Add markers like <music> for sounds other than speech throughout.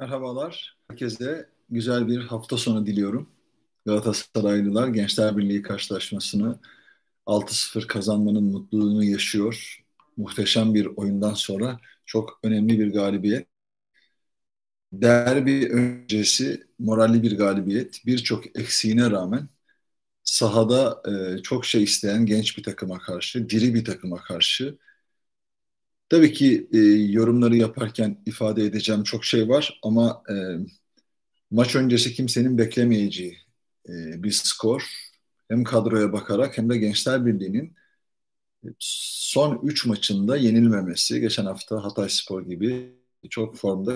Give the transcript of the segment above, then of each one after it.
Merhabalar. Herkese güzel bir hafta sonu diliyorum. Galatasaraylılar Gençler Birliği karşılaşmasını 6-0 kazanmanın mutluluğunu yaşıyor. Muhteşem bir oyundan sonra çok önemli bir galibiyet. Derbi öncesi moralli bir galibiyet. Birçok eksiğine rağmen sahada e, çok şey isteyen genç bir takıma karşı, diri bir takıma karşı Tabii ki e, yorumları yaparken ifade edeceğim çok şey var ama e, maç öncesi kimsenin beklemeyeceği e, bir skor hem kadroya bakarak hem de Gençler Birliği'nin son 3 maçında yenilmemesi. Geçen hafta Hatay Spor gibi çok formda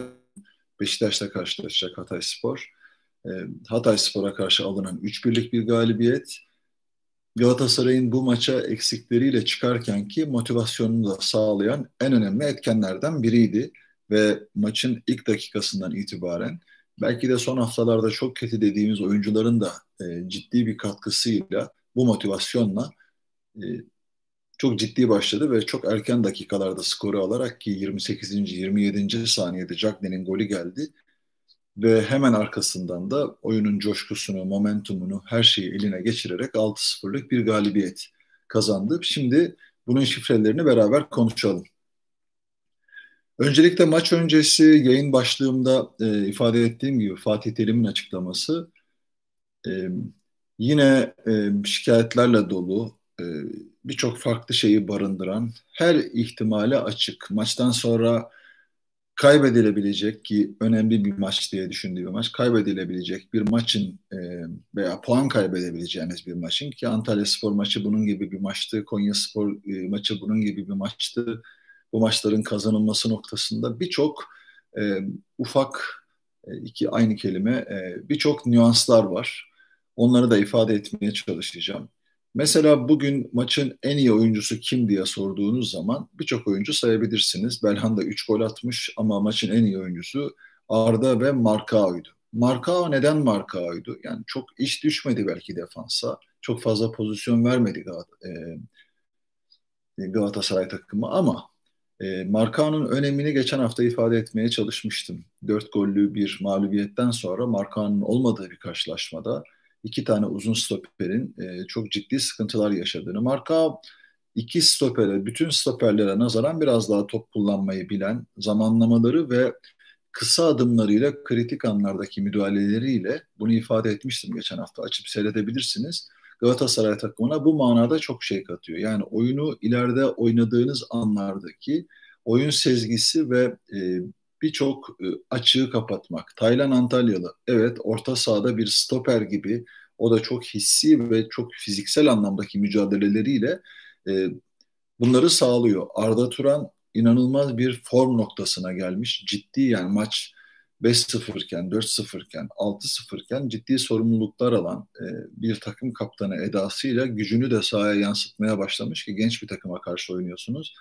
Beşiktaş'la karşılaşacak Hatay Spor. E, Hatay Spor'a karşı alınan 3 birlik bir galibiyet Galatasaray'ın bu maça eksikleriyle çıkarken ki motivasyonunu da sağlayan en önemli etkenlerden biriydi. Ve maçın ilk dakikasından itibaren belki de son haftalarda çok kötü dediğimiz oyuncuların da e, ciddi bir katkısıyla bu motivasyonla e, çok ciddi başladı ve çok erken dakikalarda skoru alarak ki 28. 27. saniyede Cagney'in golü geldi ve hemen arkasından da oyunun coşkusunu, momentumunu, her şeyi eline geçirerek 6-0'lık bir galibiyet kazandı. Şimdi bunun şifrelerini beraber konuşalım. Öncelikle maç öncesi yayın başlığımda e, ifade ettiğim gibi Fatih Terim'in açıklaması e, yine e, şikayetlerle dolu, e, birçok farklı şeyi barındıran, her ihtimale açık. Maçtan sonra kaybedilebilecek ki önemli bir maç diye düşündüğü bir maç kaybedilebilecek bir maçın e, veya puan kaybedebileceğiniz bir maçın ki Antalya Spor maçı bunun gibi bir maçtı. Konya Spor e, maçı bunun gibi bir maçtı. Bu maçların kazanılması noktasında birçok e, ufak e, iki aynı kelime e, birçok nüanslar var. Onları da ifade etmeye çalışacağım. Mesela bugün maçın en iyi oyuncusu kim diye sorduğunuz zaman birçok oyuncu sayabilirsiniz. Belhanda 3 gol atmış ama maçın en iyi oyuncusu Arda ve Markao'ydu. Markao neden Markao'ydu? Yani çok iş düşmedi belki defansa. Çok fazla pozisyon vermedi e, Galatasaray takımı ama e, Markao'nun önemini geçen hafta ifade etmeye çalışmıştım. Dört gollü bir mağlubiyetten sonra Markao'nun olmadığı bir karşılaşmada iki tane uzun stoperin e, çok ciddi sıkıntılar yaşadığını. Marka iki stopere, bütün stoperlere nazaran biraz daha top kullanmayı bilen, zamanlamaları ve kısa adımlarıyla kritik anlardaki müdahaleleriyle bunu ifade etmiştim geçen hafta. Açıp seyredebilirsiniz. Galatasaray takımına bu manada çok şey katıyor. Yani oyunu ileride oynadığınız anlardaki oyun sezgisi ve e, birçok e, açığı kapatmak. Taylan Antalyalı evet orta sahada bir stoper gibi o da çok hissi ve çok fiziksel anlamdaki mücadeleleriyle e, bunları sağlıyor. Arda Turan inanılmaz bir form noktasına gelmiş. Ciddi yani maç 5-0 iken, 4-0 iken, 6-0 iken ciddi sorumluluklar alan e, bir takım kaptanı edasıyla gücünü de sahaya yansıtmaya başlamış ki genç bir takıma karşı oynuyorsunuz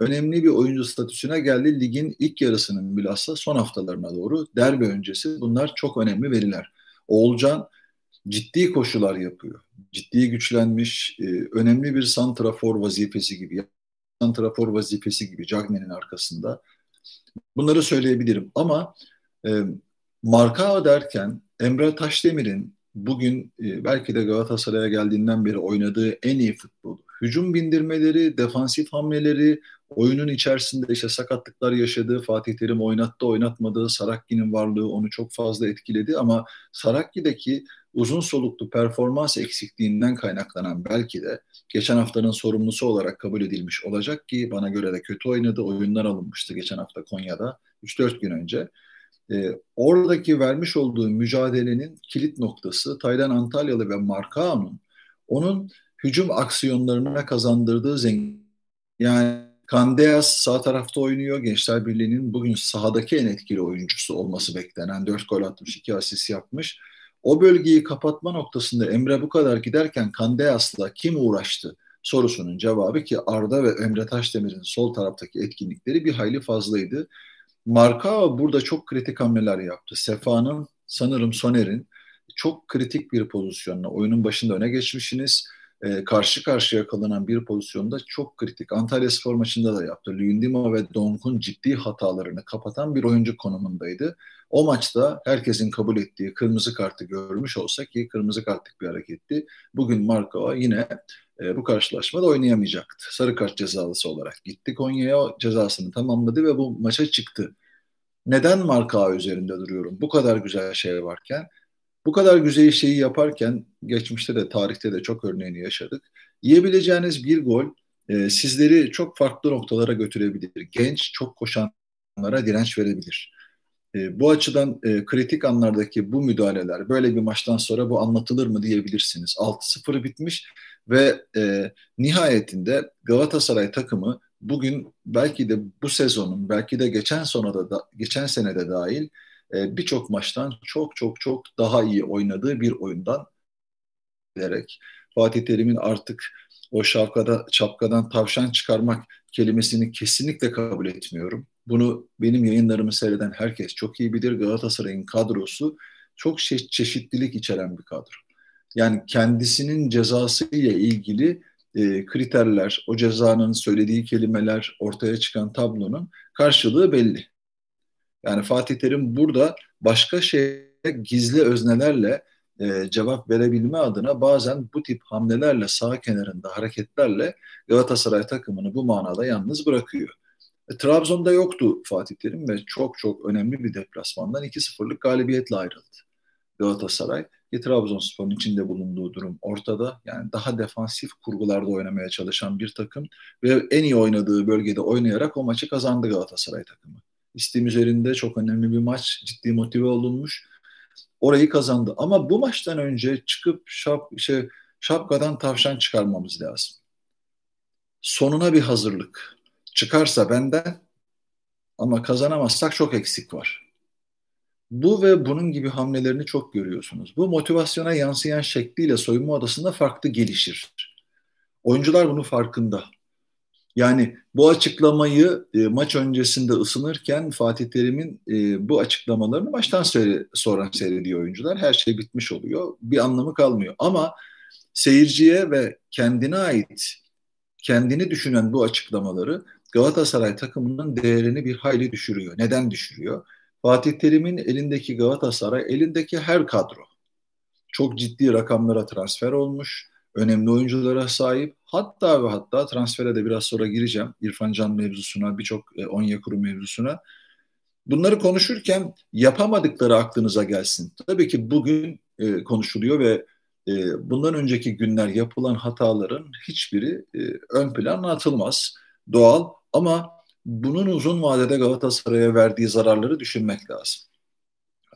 önemli bir oyuncu statüsüne geldi. Ligin ilk yarısının bilhassa son haftalarına doğru derbi öncesi bunlar çok önemli veriler. Oğulcan ciddi koşular yapıyor. Ciddi güçlenmiş, e, önemli bir santrafor vazifesi gibi, santrafor vazifesi gibi Cagney'in arkasında. Bunları söyleyebilirim ama e, marka derken Emre Taşdemir'in bugün e, belki de Galatasaray'a geldiğinden beri oynadığı en iyi futbolu. Hücum bindirmeleri, defansif hamleleri, oyunun içerisinde işte sakatlıklar yaşadığı, Fatih Terim oynattı oynatmadığı Sarakki'nin varlığı onu çok fazla etkiledi ama Sarakki'deki uzun soluklu performans eksikliğinden kaynaklanan belki de geçen haftanın sorumlusu olarak kabul edilmiş olacak ki bana göre de kötü oynadı. Oyundan alınmıştı geçen hafta Konya'da 3-4 gün önce. Ee, oradaki vermiş olduğu mücadelenin kilit noktası Taylan Antalyalı ve Markao'nun onun hücum aksiyonlarına kazandırdığı zengin. Yani Kandeas sağ tarafta oynuyor. Gençler Birliği'nin bugün sahadaki en etkili oyuncusu olması beklenen 4 gol atmış, 2 asist yapmış. O bölgeyi kapatma noktasında Emre bu kadar giderken Kandeas'la kim uğraştı sorusunun cevabı ki Arda ve Emre Taşdemir'in sol taraftaki etkinlikleri bir hayli fazlaydı. Marka burada çok kritik hamleler yaptı. Sefa'nın sanırım Soner'in çok kritik bir pozisyonla oyunun başında öne geçmişsiniz e, karşı karşıya kalınan bir pozisyonda çok kritik. Antalya Spor maçında da yaptı. Luyendima ve Donk'un ciddi hatalarını kapatan bir oyuncu konumundaydı. O maçta herkesin kabul ettiği kırmızı kartı görmüş olsa ki kırmızı kartlık bir hareketti. Bugün Markova yine e, bu karşılaşmada oynayamayacaktı. Sarı kart cezalısı olarak gitti Konya'ya cezasını tamamladı ve bu maça çıktı. Neden Markova üzerinde duruyorum? Bu kadar güzel şey varken bu kadar güzel şeyi yaparken geçmişte de tarihte de çok örneğini yaşadık. Yiyebileceğiniz bir gol e, sizleri çok farklı noktalara götürebilir. Genç, çok koşanlara direnç verebilir. E, bu açıdan e, kritik anlardaki bu müdahaleler böyle bir maçtan sonra bu anlatılır mı diyebilirsiniz. 6-0 bitmiş ve e, nihayetinde Galatasaray takımı bugün belki de bu sezonun belki de geçen sonada da geçen senede dahil e, birçok maçtan çok çok çok daha iyi oynadığı bir oyundan gelerek Fatih Terim'in artık o şapkada, şapkadan tavşan çıkarmak kelimesini kesinlikle kabul etmiyorum. Bunu benim yayınlarımı seyreden herkes çok iyi bilir. Galatasaray'ın kadrosu çok çe- çeşitlilik içeren bir kadro. Yani kendisinin cezası ile ilgili e, kriterler, o cezanın söylediği kelimeler, ortaya çıkan tablonun karşılığı belli. Yani Fatih Terim burada başka şeye gizli öznelerle e, cevap verebilme adına bazen bu tip hamlelerle sağ kenarında hareketlerle Galatasaray takımını bu manada yalnız bırakıyor. E, Trabzon'da yoktu Fatih Terim ve çok çok önemli bir deplasmandan 2-0'lık galibiyetle ayrıldı. Galatasaray ki Trabzonspor'un içinde bulunduğu durum ortada. Yani daha defansif kurgularda oynamaya çalışan bir takım ve en iyi oynadığı bölgede oynayarak o maçı kazandı Galatasaray takımı. İstim üzerinde çok önemli bir maç. Ciddi motive olunmuş. Orayı kazandı. Ama bu maçtan önce çıkıp şap, şey, şapkadan tavşan çıkarmamız lazım. Sonuna bir hazırlık. Çıkarsa benden ama kazanamazsak çok eksik var. Bu ve bunun gibi hamlelerini çok görüyorsunuz. Bu motivasyona yansıyan şekliyle soyunma odasında farklı gelişir. Oyuncular bunun farkında. Yani bu açıklamayı e, maç öncesinde ısınırken Fatih Terim'in e, bu açıklamalarını maçtan seyre, sonra seyrediyor oyuncular. Her şey bitmiş oluyor. Bir anlamı kalmıyor. Ama seyirciye ve kendine ait, kendini düşünen bu açıklamaları Galatasaray takımının değerini bir hayli düşürüyor. Neden düşürüyor? Fatih Terim'in elindeki Galatasaray, elindeki her kadro çok ciddi rakamlara transfer olmuş önemli oyunculara sahip. Hatta ve hatta transfere de biraz sonra gireceğim. İrfan Can mevzusuna, birçok e, Onyekuru mevzusuna. Bunları konuşurken yapamadıkları aklınıza gelsin. Tabii ki bugün e, konuşuluyor ve e, bundan önceki günler yapılan hataların hiçbiri e, ön plana atılmaz. Doğal ama bunun uzun vadede Galatasaray'a verdiği zararları düşünmek lazım.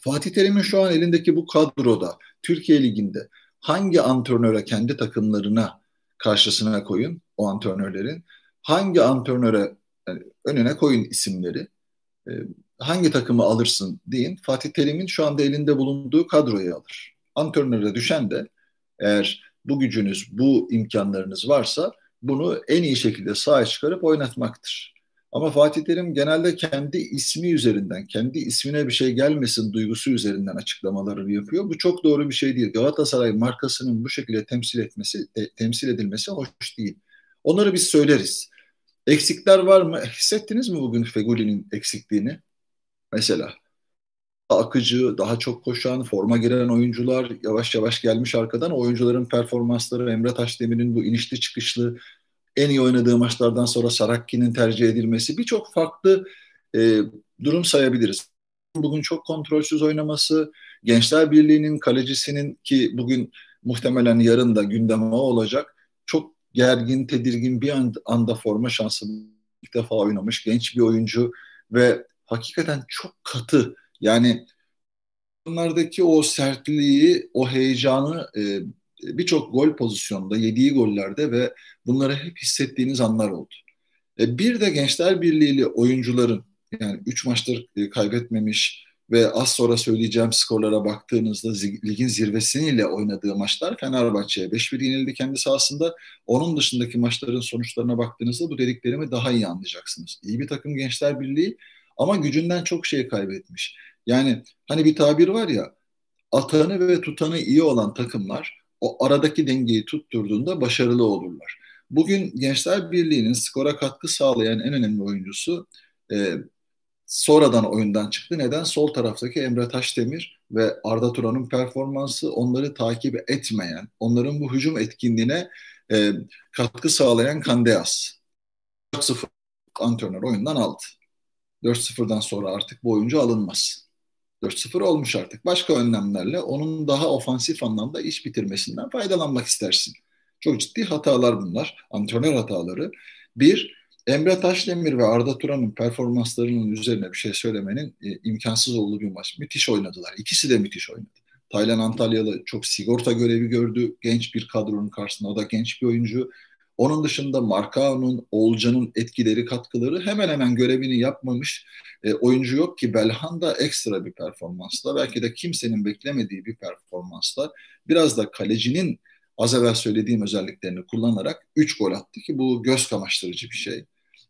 Fatih Terim'in şu an elindeki bu kadroda Türkiye Ligi'nde hangi antrenöre kendi takımlarına karşısına koyun o antrenörlerin hangi antrenöre yani önüne koyun isimleri e, hangi takımı alırsın deyin Fatih Terim'in şu anda elinde bulunduğu kadroyu alır. Antrenöre düşen de eğer bu gücünüz, bu imkanlarınız varsa bunu en iyi şekilde sahaya çıkarıp oynatmaktır. Ama Fatih Terim genelde kendi ismi üzerinden, kendi ismine bir şey gelmesin duygusu üzerinden açıklamaları yapıyor. Bu çok doğru bir şey değil. Galatasaray markasının bu şekilde temsil etmesi, e, temsil edilmesi hoş değil. Onları biz söyleriz. Eksikler var mı? Hissettiniz mi bugün Feguli'nin eksikliğini? Mesela akıcı, daha çok koşan, forma giren oyuncular yavaş yavaş gelmiş arkadan. Oyuncuların performansları, Emre Taşdemir'in bu inişli çıkışlı en iyi oynadığı maçlardan sonra Sarakki'nin tercih edilmesi birçok farklı e, durum sayabiliriz. Bugün çok kontrolsüz oynaması, Gençler Birliği'nin kalecisinin ki bugün muhtemelen yarın da gündeme olacak çok gergin, tedirgin bir anda forma şansı ilk defa oynamış genç bir oyuncu ve hakikaten çok katı yani onlardaki o sertliği, o heyecanı e, birçok gol pozisyonunda, yediği gollerde ve bunları hep hissettiğiniz anlar oldu. E, bir de Gençler Birliği'li oyuncuların yani 3 maçtır e, kaybetmemiş ve az sonra söyleyeceğim skorlara baktığınızda ligin zirvesiyle oynadığı maçlar Fenerbahçe'ye 5-1 yenildi kendi sahasında. Onun dışındaki maçların sonuçlarına baktığınızda bu dediklerimi daha iyi anlayacaksınız. İyi bir takım Gençler Birliği ama gücünden çok şey kaybetmiş. Yani hani bir tabir var ya atanı ve tutanı iyi olan takımlar o aradaki dengeyi tutturduğunda başarılı olurlar. Bugün Gençler Birliği'nin skora katkı sağlayan en önemli oyuncusu e, sonradan oyundan çıktı. Neden? Sol taraftaki Emre Taşdemir ve Arda Turan'ın performansı onları takip etmeyen, onların bu hücum etkinliğine e, katkı sağlayan Kandeas. 4-0 antrenör oyundan aldı. 4-0'dan sonra artık bu oyuncu alınmaz. 4-0 olmuş artık. Başka önlemlerle onun daha ofansif anlamda iş bitirmesinden faydalanmak istersin. Çok ciddi hatalar bunlar. Antrenör hataları. Bir, Emre Taşdemir ve Arda Turan'ın performanslarının üzerine bir şey söylemenin e, imkansız olduğu bir maç. Müthiş oynadılar. İkisi de müthiş oynadı. Taylan Antalyalı çok sigorta görevi gördü. Genç bir kadronun karşısında. O da genç bir oyuncu. Onun dışında Markao'nun, Olcan'ın etkileri, katkıları hemen hemen görevini yapmamış e, oyuncu yok ki Belhanda ekstra bir performansla belki de kimsenin beklemediği bir performansla biraz da kalecinin az evvel söylediğim özelliklerini kullanarak 3 gol attı ki bu göz kamaştırıcı bir şey.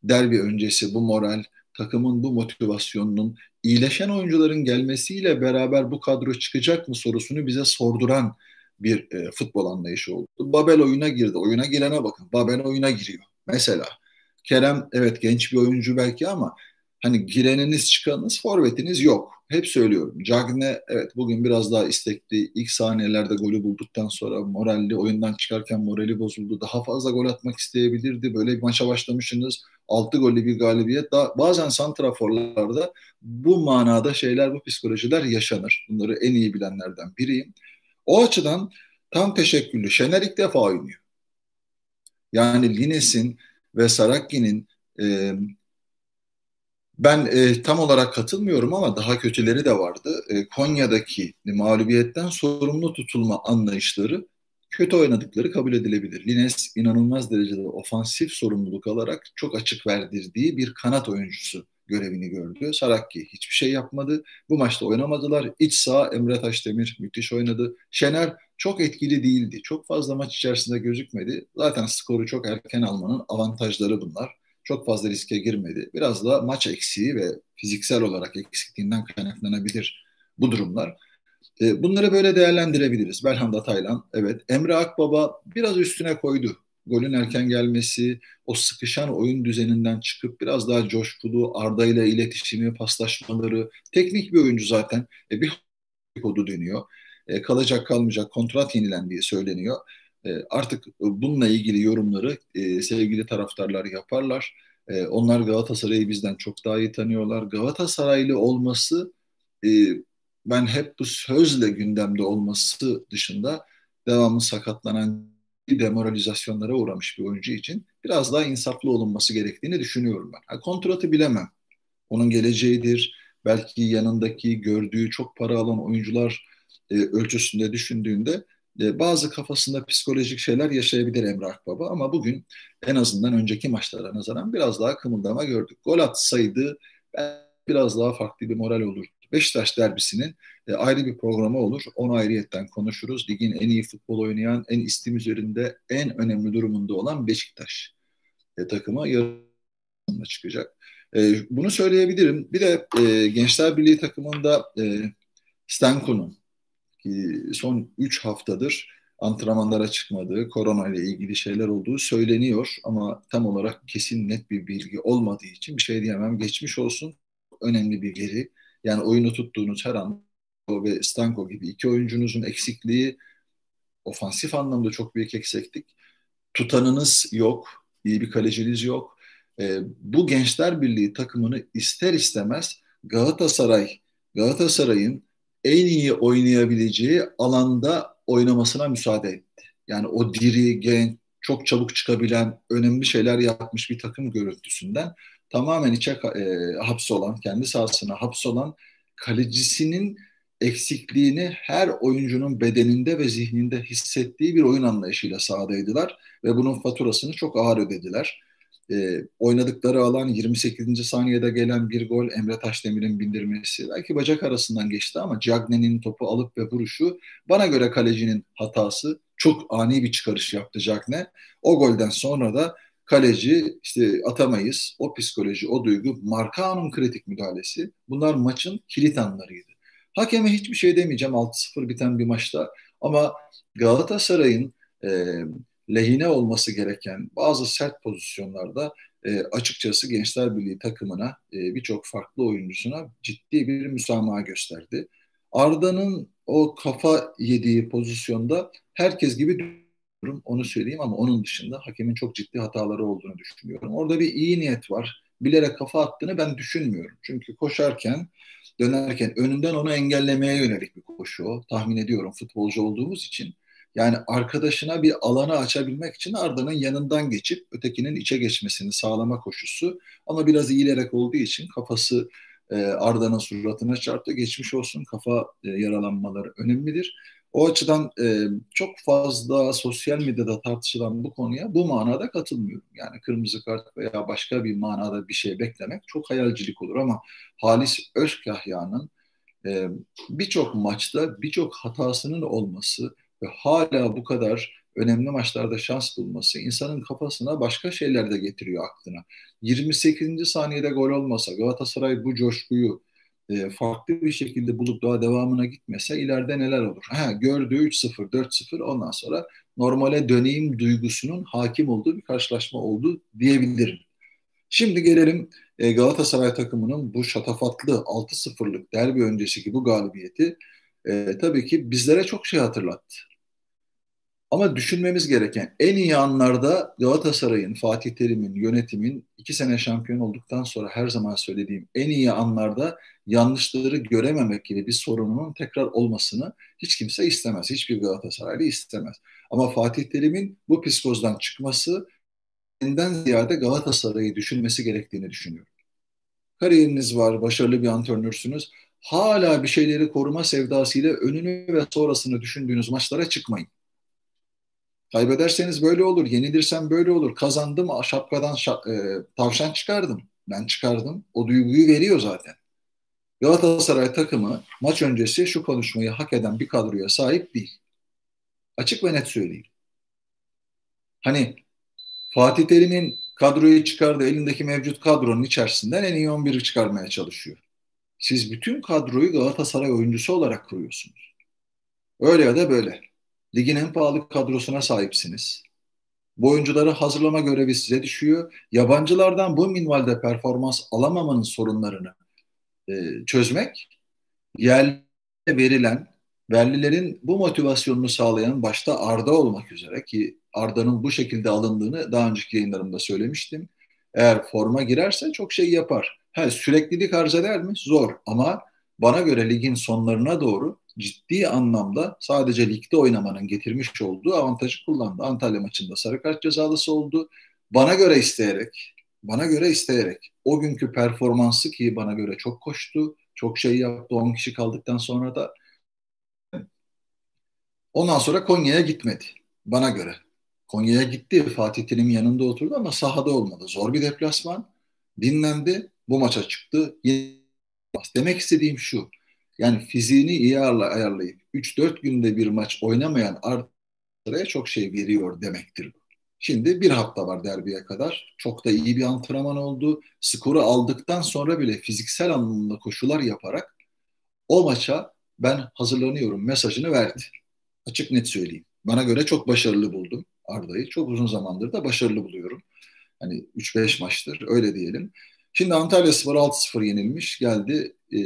Derbi öncesi bu moral, takımın bu motivasyonunun iyileşen oyuncuların gelmesiyle beraber bu kadro çıkacak mı sorusunu bize sorduran bir e, futbol anlayışı oldu. Babel oyuna girdi. Oyuna girene bakın. Babel oyuna giriyor. Mesela Kerem evet genç bir oyuncu belki ama hani gireniniz çıkanınız forvetiniz yok. Hep söylüyorum. Cagne evet bugün biraz daha istekli. İlk saniyelerde golü bulduktan sonra moralli oyundan çıkarken morali bozuldu. Daha fazla gol atmak isteyebilirdi. Böyle bir maça başlamışsınız. 6 gollü bir galibiyet. Daha, bazen santraforlarda bu manada şeyler, bu psikolojiler yaşanır. Bunları en iyi bilenlerden biriyim. O açıdan tam teşekküllü. Şener ilk defa oynuyor. Yani Lines'in ve Sarakki'nin e, ben e, tam olarak katılmıyorum ama daha kötüleri de vardı. E, Konya'daki mağlubiyetten sorumlu tutulma anlayışları kötü oynadıkları kabul edilebilir. Lines inanılmaz derecede ofansif sorumluluk alarak çok açık verdirdiği bir kanat oyuncusu görevini gördü. Sarakki hiçbir şey yapmadı. Bu maçta oynamadılar. İç sağ Emre Taşdemir müthiş oynadı. Şener çok etkili değildi. Çok fazla maç içerisinde gözükmedi. Zaten skoru çok erken almanın avantajları bunlar. Çok fazla riske girmedi. Biraz da maç eksiği ve fiziksel olarak eksikliğinden kaynaklanabilir bu durumlar. E, bunları böyle değerlendirebiliriz. Belhanda Taylan, evet. Emre Akbaba biraz üstüne koydu. Golün erken gelmesi, o sıkışan oyun düzeninden çıkıp biraz daha coşkulu, Arda ile iletişimi, paslaşmaları. Teknik bir oyuncu zaten. E, bir kodu dönüyor. E, kalacak kalmayacak kontrat yenilendiği söyleniyor. E, artık bununla ilgili yorumları e, sevgili taraftarlar yaparlar. E, onlar Galatasaray'ı bizden çok daha iyi tanıyorlar. Galatasaraylı olması e, ben hep bu sözle gündemde olması dışında devamlı sakatlanan demoralizasyonlara uğramış bir oyuncu için biraz daha insaflı olunması gerektiğini düşünüyorum ben. Ha, kontratı bilemem. Onun geleceğidir. Belki yanındaki gördüğü çok para alan oyuncular e, ölçüsünde düşündüğünde e, bazı kafasında psikolojik şeyler yaşayabilir Emre Akbaba ama bugün en azından önceki maçlara nazaran biraz daha kımıldama gördük. Gol atsaydı biraz daha farklı bir moral olurdu. Beşiktaş derbisinin e, ayrı bir programı olur. Onu ayrıyetten konuşuruz. Ligin en iyi futbol oynayan, en istim üzerinde en önemli durumunda olan Beşiktaş e, takımı yarın çıkacak. E, bunu söyleyebilirim. Bir de e, Gençler Birliği takımında e, Stanko'nun son 3 haftadır antrenmanlara çıkmadığı, korona ile ilgili şeyler olduğu söyleniyor ama tam olarak kesin net bir bilgi olmadığı için bir şey diyemem. Geçmiş olsun önemli bir veri. Yani oyunu tuttuğunuz her an ve Stanko gibi iki oyuncunuzun eksikliği ofansif anlamda çok büyük eksiklik. Tutanınız yok, iyi bir kaleciniz yok. E, bu Gençler Birliği takımını ister istemez Galatasaray, Galatasaray'ın en iyi oynayabileceği alanda oynamasına müsaade etti. Yani o diri, genç, çok çabuk çıkabilen, önemli şeyler yapmış bir takım görüntüsünden tamamen içe e, hapsolan, kendi sahasına hapsolan kalecisinin eksikliğini her oyuncunun bedeninde ve zihninde hissettiği bir oyun anlayışıyla sahadaydılar ve bunun faturasını çok ağır ödediler. E, oynadıkları alan 28. saniyede gelen bir gol Emre Taşdemir'in bindirmesi belki bacak arasından geçti ama Cagney'in topu alıp ve vuruşu bana göre kalecinin hatası çok ani bir çıkarış yaptı Cagney. O golden sonra da kaleci işte atamayız. O psikoloji, o duygu, Markao'nun kritik müdahalesi bunlar maçın kilit anlarıydı. Hakeme hiçbir şey demeyeceğim 6-0 biten bir maçta Ama Galatasaray'ın e, lehine olması gereken bazı sert pozisyonlarda e, açıkçası Gençler Birliği takımına e, birçok farklı oyuncusuna ciddi bir müsamaha gösterdi. Arda'nın o kafa yediği pozisyonda herkes gibi düşünüyorum onu söyleyeyim ama onun dışında hakemin çok ciddi hataları olduğunu düşünüyorum. Orada bir iyi niyet var. Bilerek kafa attığını ben düşünmüyorum. Çünkü koşarken dönerken önünden onu engellemeye yönelik bir koşu o. Tahmin ediyorum futbolcu olduğumuz için. Yani arkadaşına bir alanı açabilmek için Arda'nın yanından geçip ötekinin içe geçmesini sağlama koşusu. Ama biraz iyilerek olduğu için kafası e, Arda'nın suratına çarptı. Geçmiş olsun kafa e, yaralanmaları önemlidir. O açıdan e, çok fazla sosyal medyada tartışılan bu konuya bu manada katılmıyorum. Yani kırmızı kart veya başka bir manada bir şey beklemek çok hayalcilik olur ama Halis Özkahya'nın e, birçok maçta birçok hatasının olması ve hala bu kadar önemli maçlarda şans bulması insanın kafasına başka şeyler de getiriyor aklına. 28. saniyede gol olmasa Galatasaray bu coşkuyu e, farklı bir şekilde bulup daha devamına gitmese ileride neler olur? Ha, gördüğü 3-0, 4-0 ondan sonra normale döneyim duygusunun hakim olduğu bir karşılaşma oldu diyebilirim. Şimdi gelelim e, Galatasaray takımının bu şatafatlı 6-0'lık derbi öncesiki bu galibiyeti e, tabii ki bizlere çok şey hatırlattı. Ama düşünmemiz gereken en iyi anlarda Galatasaray'ın, Fatih Terim'in, yönetimin iki sene şampiyon olduktan sonra her zaman söylediğim en iyi anlarda yanlışları görememek gibi bir sorununun tekrar olmasını hiç kimse istemez. Hiçbir Galatasaraylı istemez. Ama Fatih Terim'in bu psikozdan çıkması kendinden ziyade Galatasaray'ı düşünmesi gerektiğini düşünüyorum. Kariyeriniz var, başarılı bir antrenörsünüz. Hala bir şeyleri koruma sevdasıyla önünü ve sonrasını düşündüğünüz maçlara çıkmayın. Kaybederseniz böyle olur, yenilirsem böyle olur. Kazandım, şapkadan şap, e, tavşan çıkardım. Ben çıkardım. O duyguyu veriyor zaten. Galatasaray takımı maç öncesi şu konuşmayı hak eden bir kadroya sahip değil. Açık ve net söyleyeyim. Hani Fatih Terim'in kadroyu çıkardı, elindeki mevcut kadronun içerisinden en iyi 11'i çıkarmaya çalışıyor. Siz bütün kadroyu Galatasaray oyuncusu olarak kuruyorsunuz. Öyle ya da böyle. Ligin en pahalı kadrosuna sahipsiniz. Bu oyuncuları hazırlama görevi size düşüyor. Yabancılardan bu minvalde performans alamamanın sorunlarını e, çözmek, yerli verilen, verlilerin bu motivasyonunu sağlayan başta Arda olmak üzere ki Arda'nın bu şekilde alındığını daha önceki yayınlarımda söylemiştim. Eğer forma girerse çok şey yapar. Ha, süreklilik arz eder mi? Zor ama bana göre ligin sonlarına doğru ciddi anlamda sadece ligde oynamanın getirmiş olduğu avantajı kullandı. Antalya maçında sarı kart cezalısı oldu. Bana göre isteyerek, bana göre isteyerek o günkü performansı ki bana göre çok koştu, çok şey yaptı 10 kişi kaldıktan sonra da ondan sonra Konya'ya gitmedi bana göre. Konya'ya gitti. Fatih Terim'in yanında oturdu ama sahada olmadı. Zor bir deplasman. Dinlendi. Bu maça çıktı. Demek istediğim şu. Yani fiziğini iyi ayarlayıp 3-4 günde bir maç oynamayan Arda'ya çok şey veriyor demektir Şimdi bir hafta var derbiye kadar. Çok da iyi bir antrenman oldu. Skoru aldıktan sonra bile fiziksel anlamda koşular yaparak o maça ben hazırlanıyorum mesajını verdi. Açık net söyleyeyim. Bana göre çok başarılı buldum Arda'yı. Çok uzun zamandır da başarılı buluyorum. Hani 3-5 maçtır öyle diyelim. Şimdi Antalya Spor 6-0 yenilmiş geldi e,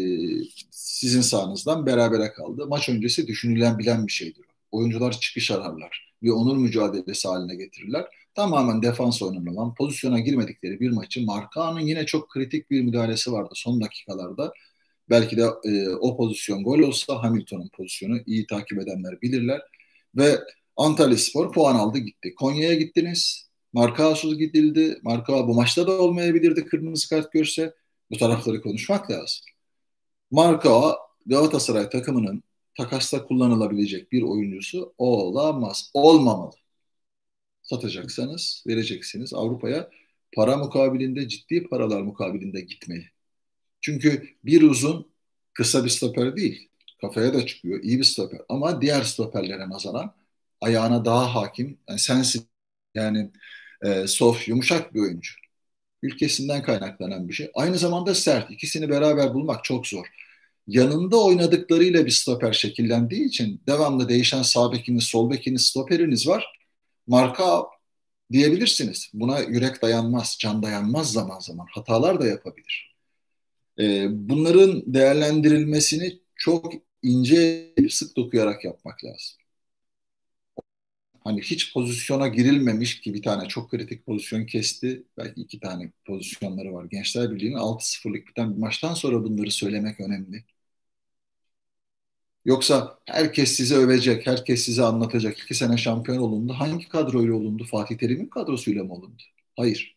sizin sahanızdan berabere kaldı. Maç öncesi düşünülen bilen bir şeydir. Oyuncular çıkış ararlar. Bir onur mücadelesi haline getirirler. Tamamen defans oynanılan, pozisyona girmedikleri bir maçı Markan'ın yine çok kritik bir müdahalesi vardı son dakikalarda. Belki de e, o pozisyon gol olsa Hamilton'un pozisyonu iyi takip edenler bilirler. Ve Antalya Spor puan aldı gitti. Konya'ya gittiniz. Markaosuz gidildi. Marka bu maçta da olmayabilirdi kırmızı kart görse. Bu tarafları konuşmak lazım. Marka Galatasaray takımının takasta kullanılabilecek bir oyuncusu olamaz. Olmamalı. Satacaksanız vereceksiniz Avrupa'ya para mukabilinde ciddi paralar mukabilinde gitmeyi. Çünkü bir uzun kısa bir stoper değil. Kafaya da çıkıyor. iyi bir stoper. Ama diğer stoperlere nazaran ayağına daha hakim. Yani sensiz yani e, soft, yumuşak bir oyuncu. Ülkesinden kaynaklanan bir şey. Aynı zamanda sert. İkisini beraber bulmak çok zor. Yanında oynadıklarıyla bir stoper şekillendiği için devamlı değişen sağ bekiniz, sol bekiniz, stoperiniz var. Marka diyebilirsiniz. Buna yürek dayanmaz, can dayanmaz zaman zaman. Hatalar da yapabilir. Ee, bunların değerlendirilmesini çok ince, sık dokuyarak yapmak lazım. Hani hiç pozisyona girilmemiş ki bir tane çok kritik pozisyon kesti. Belki iki tane pozisyonları var. Gençler Birliği'nin 6-0'lık biten bir maçtan sonra bunları söylemek önemli. Yoksa herkes size övecek, herkes size anlatacak. İki sene şampiyon olundu. Hangi kadroyla olundu? Fatih Terim'in kadrosuyla mı olundu? Hayır.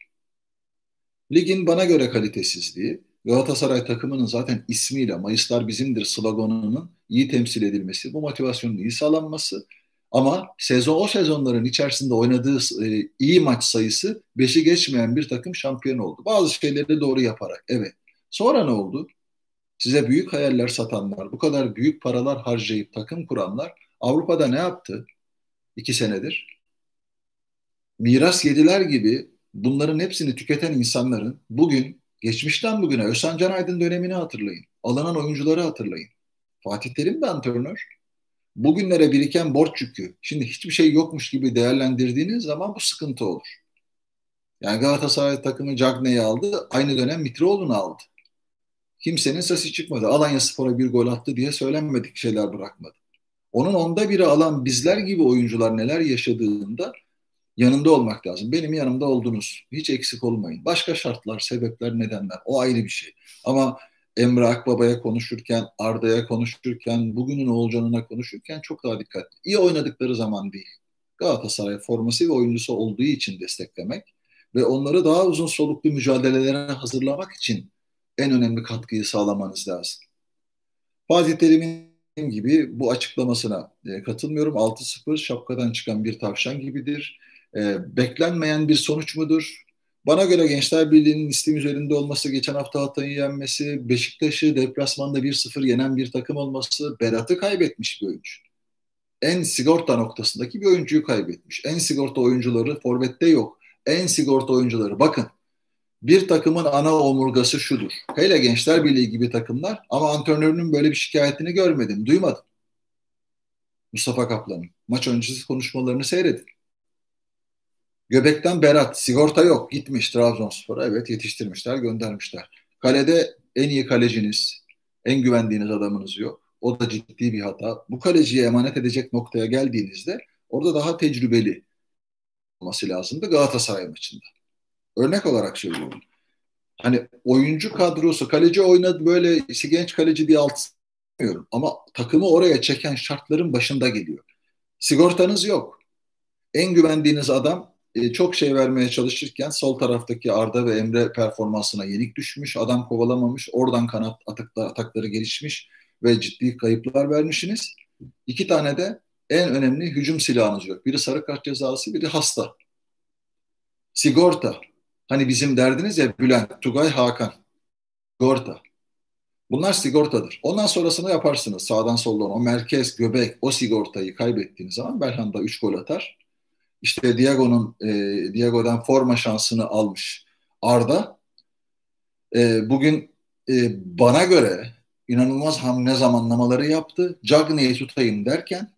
Ligin bana göre kalitesizliği, Galatasaray takımının zaten ismiyle Mayıslar bizimdir sloganının iyi temsil edilmesi, bu motivasyonun iyi sağlanması ama sezon o sezonların içerisinde oynadığı e, iyi maç sayısı beşi geçmeyen bir takım şampiyon oldu. Bazı şeyleri doğru yaparak evet. Sonra ne oldu? Size büyük hayaller satanlar, bu kadar büyük paralar harcayıp takım kuranlar Avrupa'da ne yaptı? İki senedir. Miras yediler gibi bunların hepsini tüketen insanların bugün, geçmişten bugüne Özcan Canaydın dönemini hatırlayın. Alınan oyuncuları hatırlayın. Fatih Terim de antrenör. Bugünlere biriken borç yükü. Şimdi hiçbir şey yokmuş gibi değerlendirdiğiniz zaman bu sıkıntı olur. Yani Galatasaray takımı Cagney'i aldı. Aynı dönem Mitroğlu'nu aldı. Kimsenin sesi çıkmadı. Alanya Spor'a bir gol attı diye söylenmedik şeyler bırakmadı. Onun onda biri alan bizler gibi oyuncular neler yaşadığında yanında olmak lazım. Benim yanımda oldunuz. Hiç eksik olmayın. Başka şartlar, sebepler, nedenler o ayrı bir şey. Ama Emre Akbaba'ya konuşurken, Arda'ya konuşurken, bugünün Oğulcan'ına konuşurken çok daha dikkatli. İyi oynadıkları zaman değil. Galatasaray forması ve oyuncusu olduğu için desteklemek ve onları daha uzun soluklu mücadelelere hazırlamak için en önemli katkıyı sağlamanız lazım. Fatih Terim'in gibi bu açıklamasına e, katılmıyorum. 6-0 şapkadan çıkan bir tavşan gibidir. E, beklenmeyen bir sonuç mudur? Bana göre Gençler Birliği'nin istim üzerinde olması, geçen hafta Hatay'ı yenmesi, Beşiktaş'ı deplasmanda 1-0 yenen bir takım olması, Berat'ı kaybetmiş bir oyuncu. En sigorta noktasındaki bir oyuncuyu kaybetmiş. En sigorta oyuncuları Forvet'te yok. En sigorta oyuncuları bakın bir takımın ana omurgası şudur. Hele Gençler Birliği gibi takımlar ama antrenörünün böyle bir şikayetini görmedim, duymadım. Mustafa Kaplan'ın. Maç öncesi konuşmalarını seyredin. Göbekten Berat, sigorta yok. Gitmiş Trabzonspor'a. Evet yetiştirmişler, göndermişler. Kalede en iyi kaleciniz, en güvendiğiniz adamınız yok. O da ciddi bir hata. Bu kaleciye emanet edecek noktaya geldiğinizde orada daha tecrübeli olması lazımdı Galatasaray maçında. Örnek olarak söylüyorum. Hani oyuncu kadrosu, kaleci oynadı böyle genç kaleci diye alt ama takımı oraya çeken şartların başında geliyor. Sigortanız yok. En güvendiğiniz adam e, çok şey vermeye çalışırken sol taraftaki Arda ve Emre performansına yenik düşmüş. Adam kovalamamış. Oradan kanat ataklar, atakları gelişmiş ve ciddi kayıplar vermişsiniz. İki tane de en önemli hücum silahınız yok. Biri sarı kart cezası, biri hasta. Sigorta. Hani bizim derdiniz ya Bülent, Tugay, Hakan. Sigorta. Bunlar sigortadır. Ondan sonrasını yaparsınız sağdan soldan. O merkez, göbek, o sigortayı kaybettiğiniz zaman Belhanda 3 gol atar. İşte Diago'nun e, Diago'dan forma şansını almış Arda. E, bugün e, bana göre inanılmaz hamle zamanlamaları yaptı. Cagney'i tutayım derken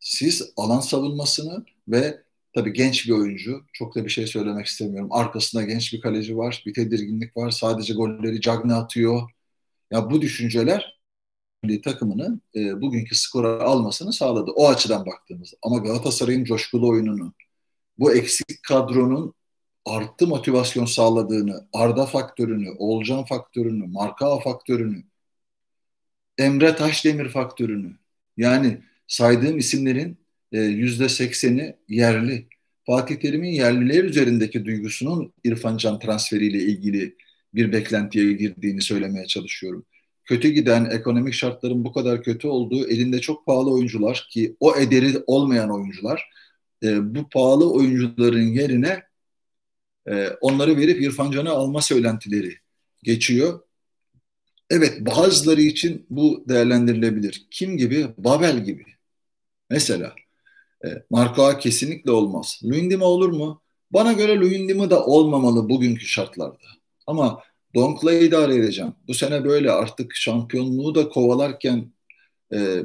siz alan savunmasını ve Tabii genç bir oyuncu. Çok da bir şey söylemek istemiyorum. Arkasında genç bir kaleci var. Bir tedirginlik var. Sadece golleri Cagne atıyor. Ya bu düşünceler takımını e, bugünkü skora almasını sağladı. O açıdan baktığımızda. Ama Galatasaray'ın coşkulu oyununu, bu eksik kadronun arttı motivasyon sağladığını, Arda faktörünü, Olcan faktörünü, Markao faktörünü, Emre Taşdemir faktörünü yani saydığım isimlerin e, yüzde sekseni yerli. Fatih Terim'in yerliler üzerindeki duygusunun İrfan Can transferiyle ilgili bir beklentiye girdiğini söylemeye çalışıyorum. Kötü giden ekonomik şartların bu kadar kötü olduğu elinde çok pahalı oyuncular ki o ederi olmayan oyuncular e, bu pahalı oyuncuların yerine e, onları verip İrfan Can'ı alma söylentileri geçiyor. Evet bazıları için bu değerlendirilebilir. Kim gibi? Babel gibi. Mesela e, Marka kesinlikle olmaz. Luyendima olur mu? Bana göre Luyendima da olmamalı bugünkü şartlarda. Ama Donk'la idare edeceğim. Bu sene böyle artık şampiyonluğu da kovalarken e,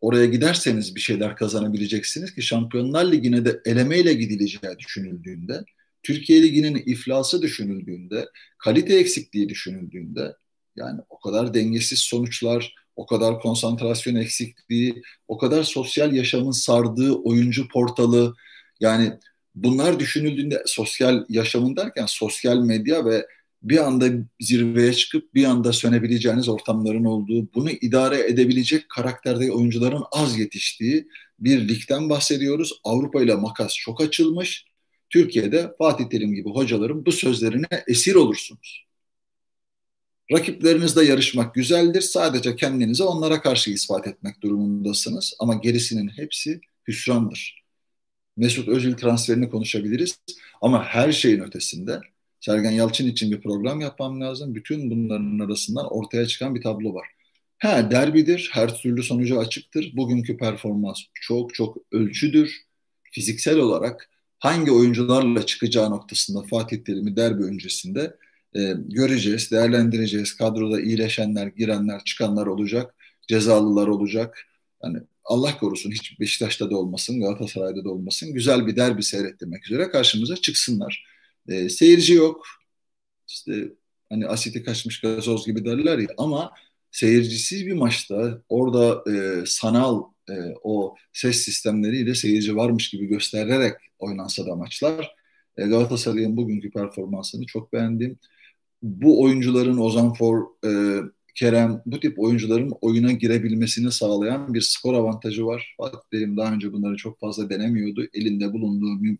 oraya giderseniz bir şeyler kazanabileceksiniz ki Şampiyonlar Ligi'ne de elemeyle gidileceği düşünüldüğünde, Türkiye Ligi'nin iflası düşünüldüğünde, kalite eksikliği düşünüldüğünde yani o kadar dengesiz sonuçlar, o kadar konsantrasyon eksikliği, o kadar sosyal yaşamın sardığı oyuncu portalı yani bunlar düşünüldüğünde sosyal yaşamın derken sosyal medya ve bir anda zirveye çıkıp bir anda sönebileceğiniz ortamların olduğu, bunu idare edebilecek karakterde oyuncuların az yetiştiği bir ligden bahsediyoruz. Avrupa ile makas çok açılmış. Türkiye'de Fatih Terim gibi hocaların bu sözlerine esir olursunuz. Rakiplerinizle yarışmak güzeldir. Sadece kendinize onlara karşı ispat etmek durumundasınız. Ama gerisinin hepsi hüsrandır. Mesut Özil transferini konuşabiliriz. Ama her şeyin ötesinde Sergen Yalçın için bir program yapmam lazım. Bütün bunların arasından ortaya çıkan bir tablo var. Ha derbidir, her türlü sonucu açıktır. Bugünkü performans çok çok ölçüdür. Fiziksel olarak hangi oyuncularla çıkacağı noktasında Fatih Terim'i derbi öncesinde e, göreceğiz, değerlendireceğiz. Kadroda iyileşenler, girenler, çıkanlar olacak, cezalılar olacak. Yani Allah korusun hiç Beşiktaş'ta da olmasın, Galatasaray'da da olmasın. Güzel bir derbi seyrettirmek üzere karşımıza çıksınlar. E, seyirci yok. İşte hani asiti kaçmış gazoz gibi derler ya ama seyircisiz bir maçta orada e, sanal e, o ses sistemleriyle seyirci varmış gibi göstererek oynansa da maçlar e, Galatasaray'ın bugünkü performansını çok beğendim. Bu oyuncuların Ozan For, e, Kerem bu tip oyuncuların oyuna girebilmesini sağlayan bir skor avantajı var. Fatih Terim daha önce bunları çok fazla denemiyordu. Elinde bulunduğu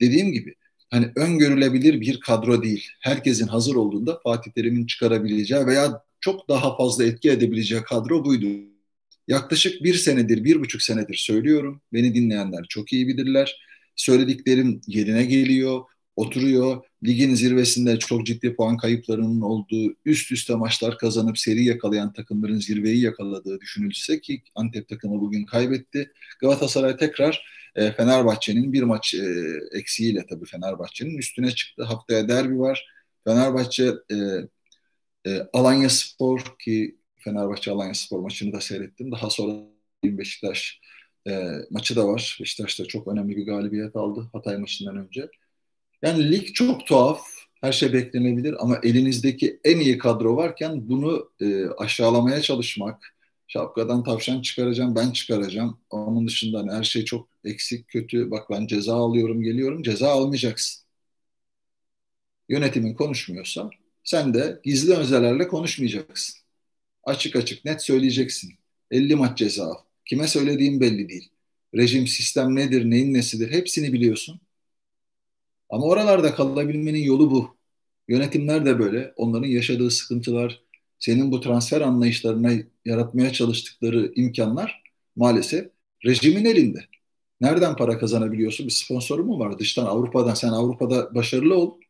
dediğim gibi hani öngörülebilir bir kadro değil. Herkesin hazır olduğunda Fatih Terim'in çıkarabileceği veya çok daha fazla etki edebileceği kadro buydu. Yaklaşık bir senedir, bir buçuk senedir söylüyorum. Beni dinleyenler çok iyi bilirler. Söylediklerim yerine geliyor, oturuyor. Ligin zirvesinde çok ciddi puan kayıplarının olduğu, üst üste maçlar kazanıp seri yakalayan takımların zirveyi yakaladığı düşünülse ki Antep takımı bugün kaybetti. Galatasaray tekrar e, Fenerbahçe'nin bir maç e, eksiğiyle tabii Fenerbahçe'nin üstüne çıktı. Haftaya derbi var. Fenerbahçe e, e, Alanya Spor ki Fenerbahçe Alanya Spor maçını da seyrettim. Daha sonra Beşiktaş e, maçı da var. Beşiktaş da çok önemli bir galibiyet aldı Hatay maçından önce. Yani lig çok tuhaf. Her şey beklenebilir ama elinizdeki en iyi kadro varken bunu e, aşağılamaya çalışmak, şapkadan tavşan çıkaracağım, ben çıkaracağım. Onun dışında her şey çok eksik, kötü. Bak ben ceza alıyorum, geliyorum. Ceza almayacaksın. Yönetimin konuşmuyorsa sen de gizli özelerle konuşmayacaksın. Açık açık net söyleyeceksin. 50 maç ceza al. Kime söylediğim belli değil. Rejim, sistem nedir, neyin nesidir hepsini biliyorsun. Ama oralarda kalabilmenin yolu bu. Yönetimler de böyle. Onların yaşadığı sıkıntılar, senin bu transfer anlayışlarına yaratmaya çalıştıkları imkanlar maalesef rejimin elinde. Nereden para kazanabiliyorsun? Bir sponsoru mu var? Dıştan Avrupa'dan. Sen Avrupa'da başarılı ol.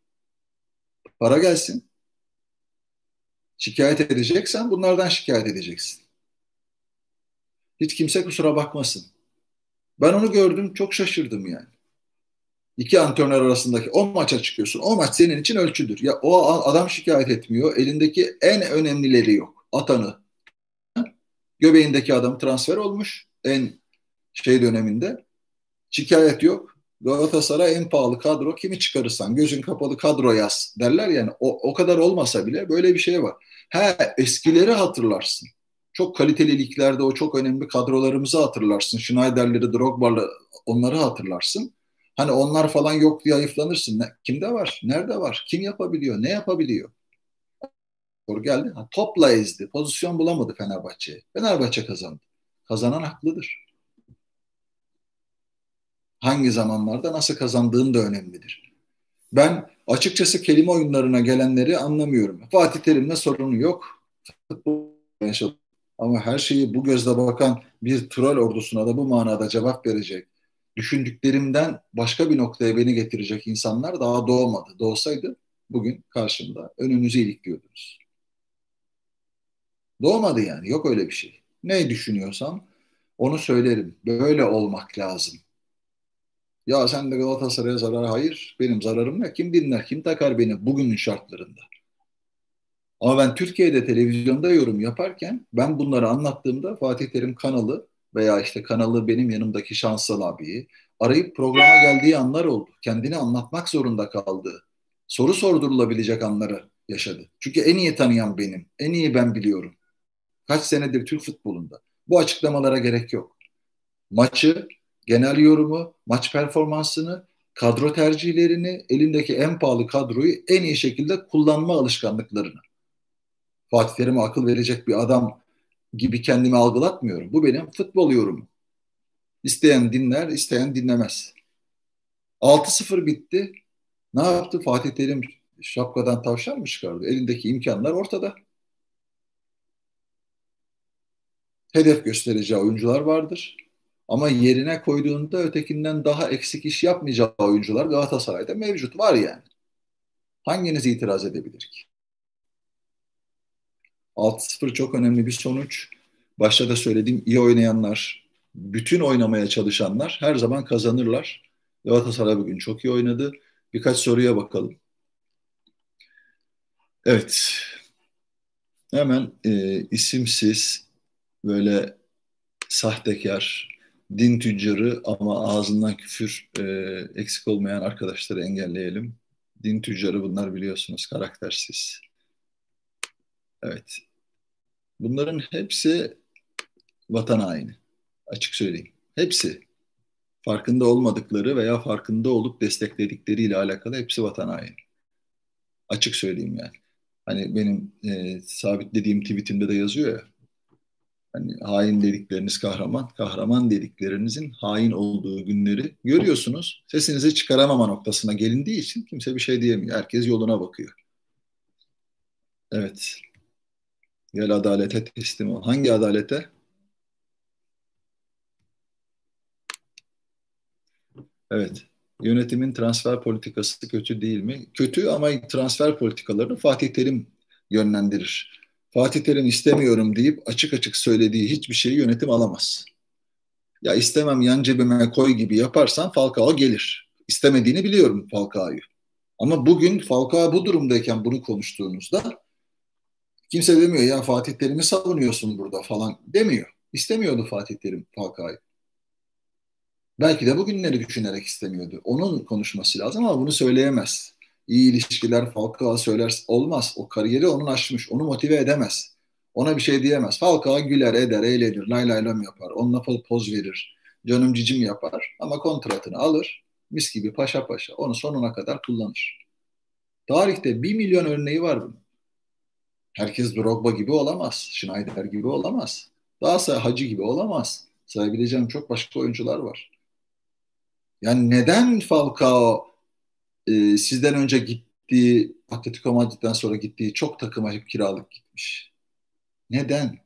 Para gelsin. Şikayet edeceksen bunlardan şikayet edeceksin. Hiç kimse kusura bakmasın. Ben onu gördüm çok şaşırdım yani. İki antrenör arasındaki o maça çıkıyorsun. O maç senin için ölçüdür. Ya o adam şikayet etmiyor. Elindeki en önemlileri yok. Atanı. Göbeğindeki adam transfer olmuş. En şey döneminde. Şikayet yok. Galatasaray en pahalı kadro kimi çıkarırsan gözün kapalı kadro yaz derler yani o, o kadar olmasa bile böyle bir şey var. He eskileri hatırlarsın. Çok kaliteli liglerde o çok önemli kadrolarımızı hatırlarsın. Schneider'leri, Drogba'ları onları hatırlarsın. Hani onlar falan yok diye ayıflanırsın. Ne, kimde var? Nerede var? Kim yapabiliyor? Ne yapabiliyor? Doğru geldi. Ha, topla ezdi. Pozisyon bulamadı Fenerbahçe. Fenerbahçe kazandı. Kazanan haklıdır. Hangi zamanlarda nasıl kazandığın da önemlidir. Ben açıkçası kelime oyunlarına gelenleri anlamıyorum. Fatih Terim'le sorunu yok. Ama her şeyi bu gözle bakan bir troll ordusuna da bu manada cevap verecek düşündüklerimden başka bir noktaya beni getirecek insanlar daha doğmadı. Doğsaydı bugün karşımda önünüzü ilikliyordunuz. Doğmadı yani. Yok öyle bir şey. Ne düşünüyorsam onu söylerim. Böyle olmak lazım. Ya sen de Galatasaray'a zarar. Hayır. Benim zararım ne? Kim dinler? Kim takar beni bugünün şartlarında? Ama ben Türkiye'de televizyonda yorum yaparken ben bunları anlattığımda Fatih Terim kanalı veya işte kanalı benim yanımdaki Şansal abiyi arayıp programa geldiği anlar oldu. Kendini anlatmak zorunda kaldı. Soru sordurulabilecek anları yaşadı. Çünkü en iyi tanıyan benim. En iyi ben biliyorum. Kaç senedir Türk futbolunda. Bu açıklamalara gerek yok. Maçı, genel yorumu, maç performansını, kadro tercihlerini, elindeki en pahalı kadroyu en iyi şekilde kullanma alışkanlıklarını. Fatih Terim'e akıl verecek bir adam gibi kendimi algılatmıyorum. Bu benim futbol yorumum. İsteyen dinler, isteyen dinlemez. 6-0 bitti. Ne yaptı? Fatih Terim şapkadan tavşan mı çıkardı? Elindeki imkanlar ortada. Hedef göstereceği oyuncular vardır. Ama yerine koyduğunda ötekinden daha eksik iş yapmayacağı oyuncular Galatasaray'da mevcut var yani. Hanginiz itiraz edebilir ki? 6-0 çok önemli bir sonuç. Başta da söylediğim iyi oynayanlar, bütün oynamaya çalışanlar her zaman kazanırlar. Galatasaray bugün çok iyi oynadı. Birkaç soruya bakalım. Evet. Hemen e, isimsiz böyle sahtekar, din tüccarı ama ağzından küfür e, eksik olmayan arkadaşları engelleyelim. Din tüccarı bunlar biliyorsunuz karaktersiz. Evet. Bunların hepsi vatan haini. Açık söyleyeyim. Hepsi farkında olmadıkları veya farkında olup destekledikleriyle alakalı hepsi vatan haini. Açık söyleyeyim yani. Hani benim e, sabitlediğim tweetimde de yazıyor ya. Hani hain dedikleriniz kahraman, kahraman dediklerinizin hain olduğu günleri görüyorsunuz. Sesinizi çıkaramama noktasına gelindiği için kimse bir şey diyemiyor. Herkes yoluna bakıyor. Evet. Gel adalete teslim ol. Hangi adalete? Evet. Yönetimin transfer politikası kötü değil mi? Kötü ama transfer politikalarını Fatih Terim yönlendirir. Fatih Terim istemiyorum deyip açık açık söylediği hiçbir şeyi yönetim alamaz. Ya istemem yan cebime koy gibi yaparsan Falcao gelir. İstemediğini biliyorum Falcao'yu. Ama bugün Falcao bu durumdayken bunu konuştuğunuzda kimse demiyor ya Fatih Terim'i savunuyorsun burada falan demiyor. İstemiyordu Fatih Terim Falcao'yu. Belki de bugünleri düşünerek istemiyordu. Onun konuşması lazım ama bunu söyleyemez. İyi ilişkiler Falcao söyler olmaz. O kariyeri onun aşmış. Onu motive edemez. Ona bir şey diyemez. Falcao güler, eder, eğlenir, lay lay lam yapar. Onunla poz verir. Canım cicim yapar. Ama kontratını alır. Mis gibi paşa paşa. Onu sonuna kadar kullanır. Tarihte bir milyon örneği var bunun. Herkes Drogba gibi olamaz. Schneider gibi olamaz. Daha Hacı gibi olamaz. Sayabileceğim çok başka oyuncular var. Yani neden Falcao e, sizden önce gittiği Atletico Madrid'den sonra gittiği çok takıma hep kiralık gitmiş? Neden?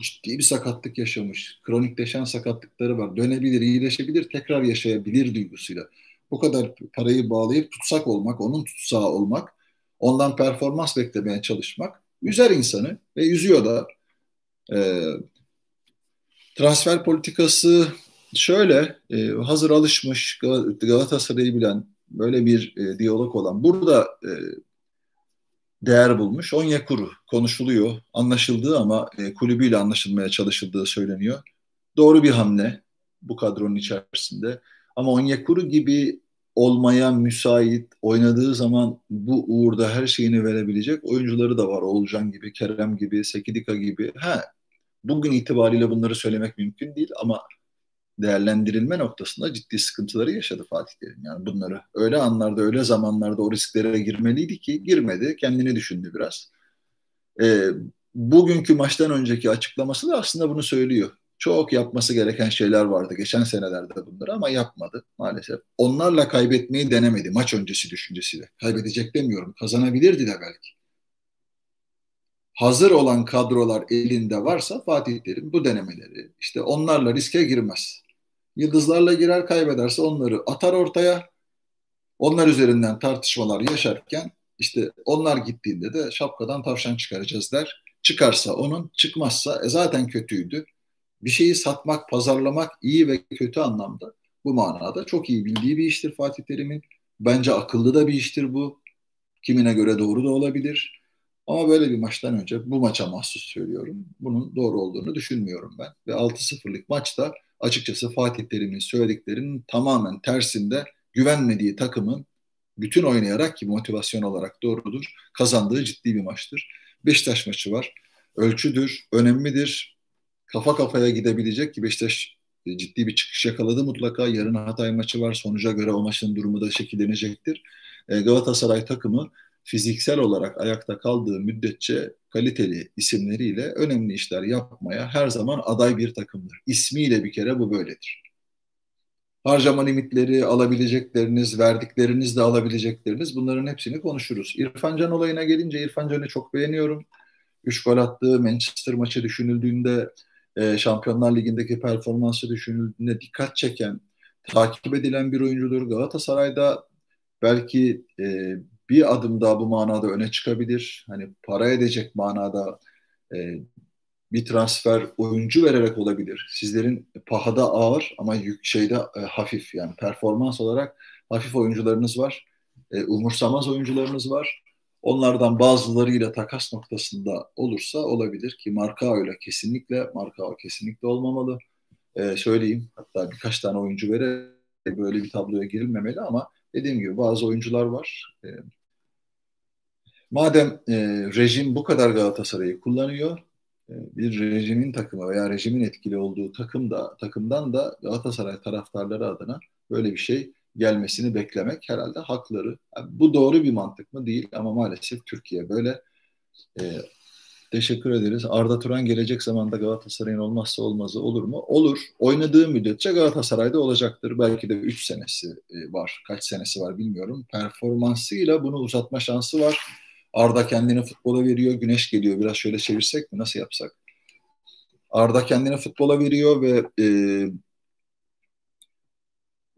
Ciddi bir sakatlık yaşamış. Kronikleşen sakatlıkları var. Dönebilir, iyileşebilir, tekrar yaşayabilir duygusuyla. Bu kadar parayı bağlayıp tutsak olmak, onun tutsağı olmak, ondan performans beklemeye çalışmak üzer insanı ve üzüyor da. Ee, transfer politikası şöyle e, hazır alışmış Galatasaray'ı bilen böyle bir e, diyalog olan burada e, değer bulmuş. Onyekuru konuşuluyor, anlaşıldığı ama e, kulübüyle anlaşılmaya çalışıldığı söyleniyor. Doğru bir hamle bu kadronun içerisinde. Ama Onyekuru gibi olmaya müsait, oynadığı zaman bu uğurda her şeyini verebilecek oyuncuları da var. Oğulcan gibi, Kerem gibi, Sekidika gibi. Ha, bugün itibariyle bunları söylemek mümkün değil ama değerlendirilme noktasında ciddi sıkıntıları yaşadı Fatih Terim. Yani bunları öyle anlarda, öyle zamanlarda o risklere girmeliydi ki girmedi. Kendini düşündü biraz. E, bugünkü maçtan önceki açıklaması da aslında bunu söylüyor. Çok yapması gereken şeyler vardı geçen senelerde bunları ama yapmadı maalesef. Onlarla kaybetmeyi denemedi maç öncesi düşüncesiyle. Kaybedecek demiyorum. Kazanabilirdi de belki. Hazır olan kadrolar elinde varsa Fatih Terim bu denemeleri işte onlarla riske girmez. Yıldızlarla girer kaybederse onları atar ortaya. Onlar üzerinden tartışmalar yaşarken işte onlar gittiğinde de şapkadan tavşan çıkaracağız der. Çıkarsa onun, çıkmazsa e zaten kötüydü. Bir şeyi satmak, pazarlamak iyi ve kötü anlamda bu manada çok iyi bildiği bir iştir Fatih Terim'in. Bence akıllı da bir iştir bu. Kimine göre doğru da olabilir. Ama böyle bir maçtan önce bu maça mahsus söylüyorum. Bunun doğru olduğunu düşünmüyorum ben. Ve 6-0'lık maçta açıkçası Fatih Terim'in söylediklerinin tamamen tersinde güvenmediği takımın bütün oynayarak ki motivasyon olarak doğrudur kazandığı ciddi bir maçtır. Beşiktaş maçı var. Ölçüdür, önemlidir. Kafa kafaya gidebilecek ki Beşiktaş e, ciddi bir çıkış yakaladı mutlaka. Yarın Hatay maçı var. Sonuca göre o maçın durumu da şekillenecektir. E, Galatasaray takımı fiziksel olarak ayakta kaldığı müddetçe kaliteli isimleriyle önemli işler yapmaya her zaman aday bir takımdır. İsmiyle bir kere bu böyledir. Harcama limitleri, alabilecekleriniz, verdikleriniz de alabilecekleriniz bunların hepsini konuşuruz. İrfan Can olayına gelince İrfan Can'ı çok beğeniyorum. 3 gol attığı Manchester maçı düşünüldüğünde e, Şampiyonlar Ligi'ndeki performansı düşünüldüğünde dikkat çeken, takip edilen bir oyuncudur. Galatasaray'da belki e, bir adım daha bu manada öne çıkabilir. Hani para edecek manada e, bir transfer oyuncu vererek olabilir. Sizlerin pahada ağır ama yük şeyde e, hafif yani performans olarak hafif oyuncularınız var. E, umursamaz oyuncularınız var. Onlardan bazılarıyla takas noktasında olursa olabilir ki marka öyle kesinlikle marka kesinlikle olmamalı. E, söyleyeyim hatta birkaç tane oyuncu vererek böyle bir tabloya girilmemeli ama dediğim gibi bazı oyuncular var. E, madem e, rejim bu kadar Galatasaray'ı kullanıyor e, bir rejimin takımı veya rejimin etkili olduğu takım da takımdan da Galatasaray taraftarları adına böyle bir şey gelmesini beklemek herhalde hakları. Yani bu doğru bir mantık mı? Değil ama maalesef Türkiye böyle. E, teşekkür ederiz. Arda Turan gelecek zamanda Galatasaray'ın olmazsa olmazı olur mu? Olur. Oynadığı müddetçe Galatasaray'da olacaktır. Belki de 3 senesi e, var. Kaç senesi var bilmiyorum. Performansıyla bunu uzatma şansı var. Arda kendini futbola veriyor. Güneş geliyor. Biraz şöyle çevirsek mi? Nasıl yapsak? Arda kendini futbola veriyor ve e,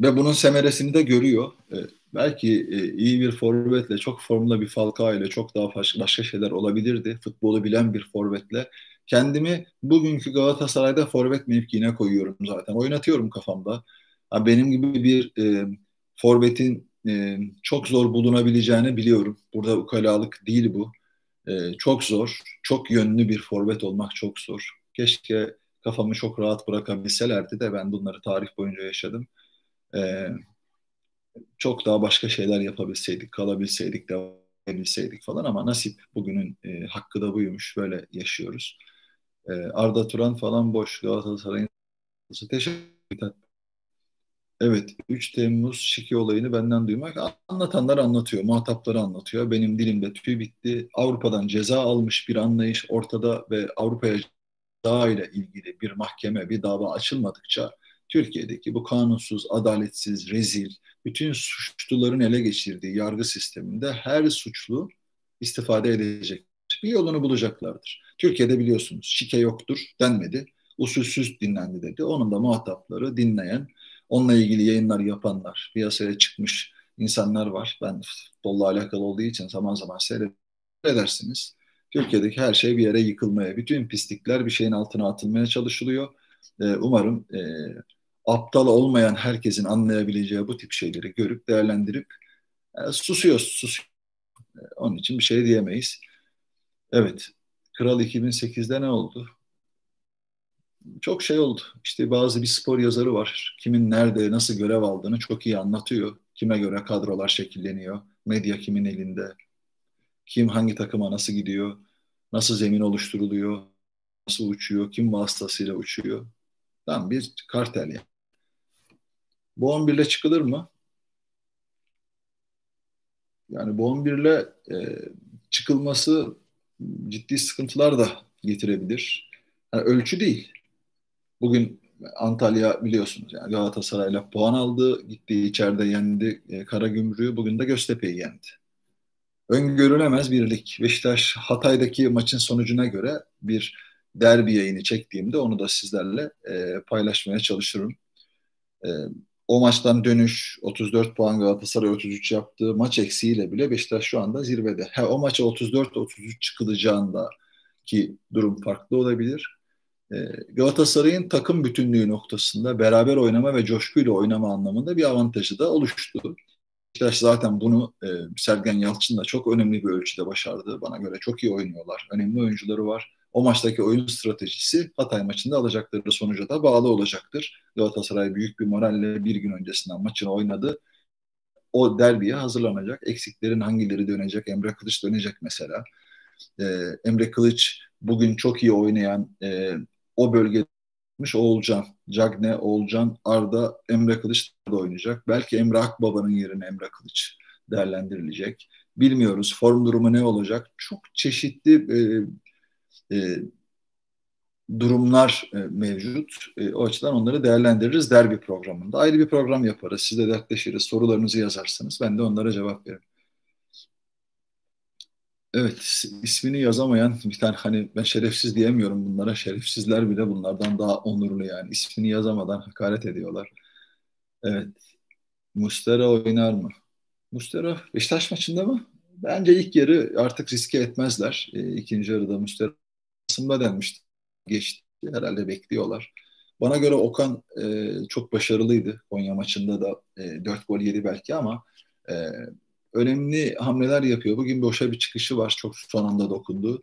ve bunun semeresini de görüyor. E, belki e, iyi bir forvetle, çok formda bir Falcao ile çok daha başka, şeyler olabilirdi. Futbolu bilen bir forvetle. Kendimi bugünkü Galatasaray'da forvet mevkiine koyuyorum zaten. Oynatıyorum kafamda. Ha, benim gibi bir e, forvetin e, çok zor bulunabileceğini biliyorum. Burada ukalalık değil bu. E, çok zor, çok yönlü bir forvet olmak çok zor. Keşke kafamı çok rahat bırakabilselerdi de ben bunları tarih boyunca yaşadım e, çok daha başka şeyler yapabilseydik, kalabilseydik, devam edebilseydik falan ama nasip bugünün e, hakkı da buymuş. Böyle yaşıyoruz. E, Arda Turan falan boş. Galatasaray'ın teşekkür Evet, 3 Temmuz Şiki olayını benden duymak anlatanlar anlatıyor, muhatapları anlatıyor. Benim dilimde tüy bitti. Avrupa'dan ceza almış bir anlayış ortada ve Avrupa'ya ceza ile ilgili bir mahkeme, bir dava açılmadıkça Türkiye'deki bu kanunsuz, adaletsiz, rezil, bütün suçluların ele geçirdiği yargı sisteminde her suçlu istifade edecek. Bir yolunu bulacaklardır. Türkiye'de biliyorsunuz şike yoktur denmedi. Usulsüz dinlendi dedi. Onun da muhatapları dinleyen, onunla ilgili yayınlar yapanlar, piyasaya çıkmış insanlar var. Ben futbolla alakalı olduğu için zaman zaman seyredersiniz. Türkiye'deki her şey bir yere yıkılmaya, bütün pislikler bir şeyin altına atılmaya çalışılıyor. umarım aptal olmayan herkesin anlayabileceği bu tip şeyleri görüp değerlendirip e, susuyoruz. Sus. E, onun için bir şey diyemeyiz. Evet. Kral 2008'de ne oldu? Çok şey oldu. İşte bazı bir spor yazarı var. Kimin nerede, nasıl görev aldığını çok iyi anlatıyor. Kime göre kadrolar şekilleniyor. Medya kimin elinde. Kim hangi takıma nasıl gidiyor. Nasıl zemin oluşturuluyor. Nasıl uçuyor. Kim vasıtasıyla uçuyor. Tam bir kartel yani. Bu 11'le çıkılır mı? Yani bu 11'le e, çıkılması ciddi sıkıntılar da getirebilir. Yani ölçü değil. Bugün Antalya biliyorsunuz yani Galatasaray'la puan aldı. Gitti içeride yendi e, Karagümrük'ü. Bugün de Göztepe'yi yendi. Öngörülemez birlik. Beşiktaş Hatay'daki maçın sonucuna göre bir derbi yayını çektiğimde onu da sizlerle e, paylaşmaya çalışırım. E, o maçtan dönüş 34 puan Galatasaray 33 yaptığı maç eksiğiyle bile Beşiktaş şu anda zirvede. Ha, o maça 34-33 çıkılacağında ki durum farklı olabilir. Ee, Galatasaray'ın takım bütünlüğü noktasında beraber oynama ve coşkuyla oynama anlamında bir avantajı da oluştu. Beşiktaş zaten bunu e, Sergen Yalçın da çok önemli bir ölçüde başardı. Bana göre çok iyi oynuyorlar. Önemli oyuncuları var. O maçtaki oyun stratejisi Hatay maçında alacakları sonuca da bağlı olacaktır. Galatasaray büyük bir moralle bir gün öncesinden maçını oynadı. O derbiye hazırlanacak. Eksiklerin hangileri dönecek? Emre Kılıç dönecek mesela. Ee, Emre Kılıç bugün çok iyi oynayan e, o bölgede Oğulcan, Cagne, Oğulcan, Arda, Emre Kılıç da oynayacak. Belki Emre Akbaba'nın yerine Emre Kılıç değerlendirilecek. Bilmiyoruz. Form durumu ne olacak? Çok çeşitli e, e, durumlar e, mevcut. E, o açıdan onları değerlendiririz derbi programında. Ayrı bir program yaparız. Siz de dertleşiriz. Sorularınızı yazarsınız. Ben de onlara cevap veririm. Evet, ismini yazamayan bir tane hani ben şerefsiz diyemiyorum bunlara. Şerefsizler bile bunlardan daha onurlu yani. İsmini yazamadan hakaret ediyorlar. Evet. Mustera oynar mı? Mustera Beşiktaş maçında mı? Bence ilk yarı artık riske etmezler. E, ikinci yarıda Mustera basında denmişti. Geçti. Herhalde bekliyorlar. Bana göre Okan e, çok başarılıydı. Konya maçında da e, 4 gol yedi belki ama e, önemli hamleler yapıyor. Bugün boşa bir çıkışı var. Çok son anda dokundu.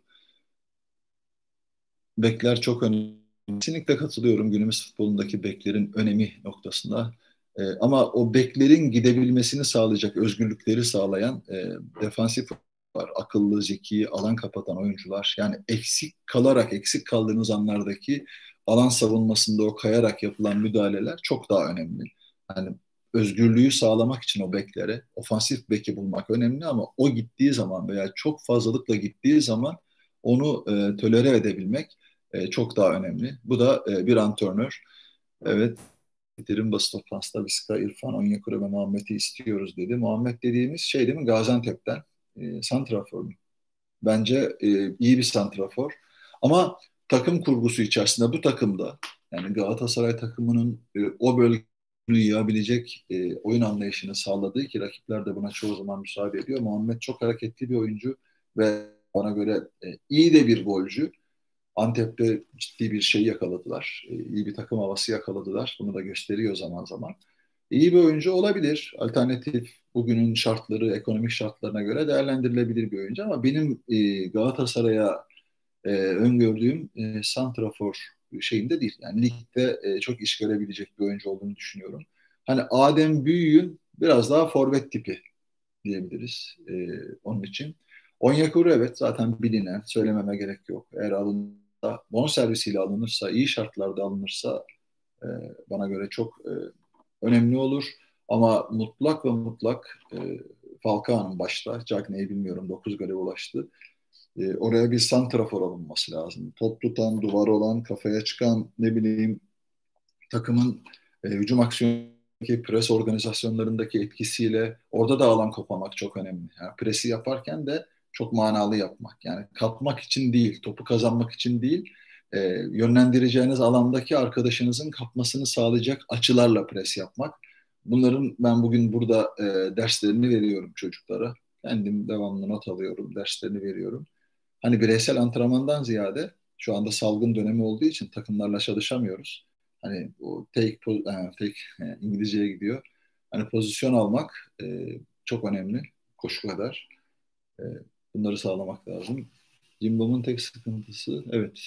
Bekler çok önemli. Kesinlikle katılıyorum günümüz futbolundaki beklerin önemi noktasında. E, ama o beklerin gidebilmesini sağlayacak, özgürlükleri sağlayan e, defansif var. Akıllı, zeki, alan kapatan oyuncular. Yani eksik kalarak, eksik kaldığınız anlardaki alan savunmasında o kayarak yapılan müdahaleler çok daha önemli. Yani özgürlüğü sağlamak için o beklere, ofansif beki bulmak önemli ama o gittiği zaman veya çok fazlalıkla gittiği zaman onu e, tölere edebilmek e, çok daha önemli. Bu da e, bir antrenör. Evet, Derin basın toplantısında Viska, İrfan, Onyekuru ve Muhammed'i istiyoruz dedi. Muhammed dediğimiz şey değil mi? Gaziantep'ten e, santrafor? Bence e, iyi bir santrafor. Ama takım kurgusu içerisinde bu takımda yani Galatasaray takımının e, o bölgeyi yiyebilecek e, oyun anlayışını sağladığı ki rakipler de buna çoğu zaman müsaade ediyor. Muhammed çok hareketli bir oyuncu ve bana göre e, iyi de bir golcü. Antep'te ciddi bir şey yakaladılar. E, iyi bir takım havası yakaladılar. Bunu da gösteriyor zaman zaman. İyi bir oyuncu olabilir. Alternatif bugünün şartları, ekonomik şartlarına göre değerlendirilebilir bir oyuncu ama benim e, Galatasaray'a e, öngördüğüm e, santrafor şeyinde değil. Yani ligde e, çok iş görebilecek bir oyuncu olduğunu düşünüyorum. Hani Adem Büyük'ün biraz daha forvet tipi diyebiliriz e, onun için. Onyekuru evet zaten bilinen, söylememe gerek yok. Eğer alınırsa, bon servisiyle alınırsa, iyi şartlarda alınırsa e, bana göre çok e, önemli olur. Ama mutlak ve mutlak e, Falcao'nun başta, Cagney'i bilmiyorum 9 gole ulaştı. E, oraya bir santrafor alınması lazım. Top tutan, duvar olan, kafaya çıkan ne bileyim takımın e, hücum aksiyonundaki pres organizasyonlarındaki etkisiyle orada da alan kopamak çok önemli. Yani presi yaparken de çok manalı yapmak. Yani kapmak için değil, topu kazanmak için değil, e, yönlendireceğiniz alandaki arkadaşınızın kapmasını sağlayacak açılarla pres yapmak. Bunların ben bugün burada e, derslerini veriyorum çocuklara. Kendim devamlı not alıyorum, derslerini veriyorum. Hani bireysel antrenmandan ziyade şu anda salgın dönemi olduğu için takımlarla çalışamıyoruz. Hani o take, e, take e, İngilizceye gidiyor. Hani pozisyon almak e, çok önemli koşu kadar. E, bunları sağlamak lazım. Jimbom'un tek sıkıntısı evet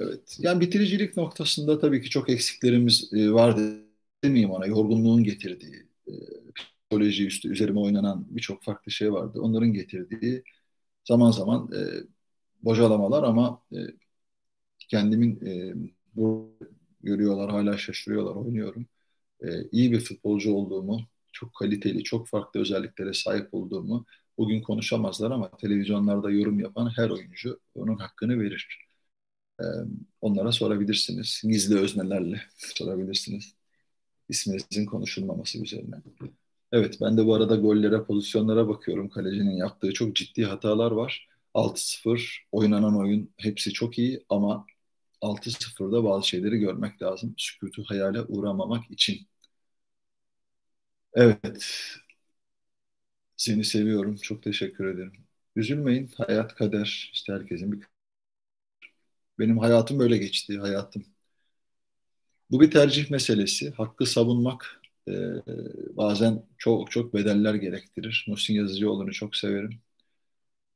Evet. Yani bitiricilik noktasında tabii ki çok eksiklerimiz e, vardı demeyeyim ona. Yorgunluğun getirdiği, e, psikoloji üstü üzerime oynanan birçok farklı şey vardı. Onların getirdiği zaman zaman e, bocalamalar ama e, kendimin e, bu görüyorlar, hala şaşırıyorlar, oynuyorum. E, iyi bir futbolcu olduğumu, çok kaliteli, çok farklı özelliklere sahip olduğumu bugün konuşamazlar ama televizyonlarda yorum yapan her oyuncu onun hakkını verir. Ee, onlara sorabilirsiniz. Gizli öznelerle <laughs> sorabilirsiniz. İsminizin konuşulmaması üzerine. Evet ben de bu arada gollere, pozisyonlara bakıyorum. Kalecinin yaptığı çok ciddi hatalar var. 6-0 oynanan oyun hepsi çok iyi ama 6-0'da bazı şeyleri görmek lazım. Sükutu hayale uğramamak için. Evet. Seni seviyorum. Çok teşekkür ederim. Üzülmeyin. Hayat kader. İşte herkesin bir benim hayatım böyle geçti, hayatım. Bu bir tercih meselesi. Hakkı savunmak e, bazen çok çok bedeller gerektirir. Muhsin Yazıcıoğlu'nu çok severim.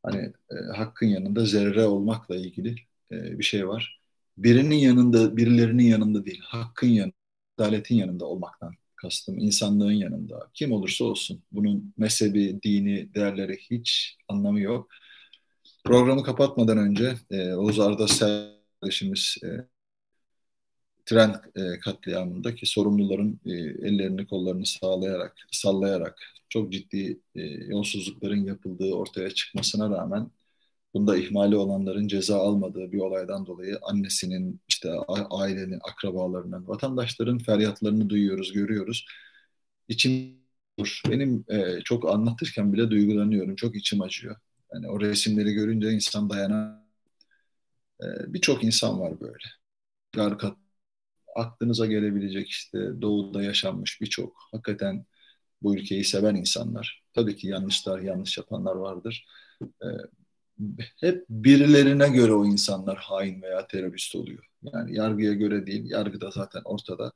Hani e, hakkın yanında zerre olmakla ilgili e, bir şey var. Birinin yanında, birilerinin yanında değil, hakkın yanında, adaletin yanında olmaktan kastım. insanlığın yanında. Kim olursa olsun. Bunun mezhebi, dini, değerleri hiç anlamı yok. Programı kapatmadan önce e, Oğuz Arda kardeşimiz e, tren e, katliamındaki sorumluların e, ellerini kollarını sağlayarak, sallayarak çok ciddi e, yolsuzlukların yapıldığı ortaya çıkmasına rağmen bunda ihmali olanların ceza almadığı bir olaydan dolayı annesinin, işte ailenin, akrabalarının, vatandaşların feryatlarını duyuyoruz, görüyoruz. İçim benim e, çok anlatırken bile duygulanıyorum, çok içim acıyor. Yani o resimleri görünce insan dayanamıyor. E, Birçok insan var böyle. Arka, aklınıza gelebilecek işte doğuda yaşanmış birçok hakikaten bu ülkeyi seven insanlar. Tabii ki yanlışlar, yanlış yapanlar vardır. E, hep birilerine göre o insanlar hain veya terörist oluyor. Yani yargıya göre değil, yargı da zaten ortada.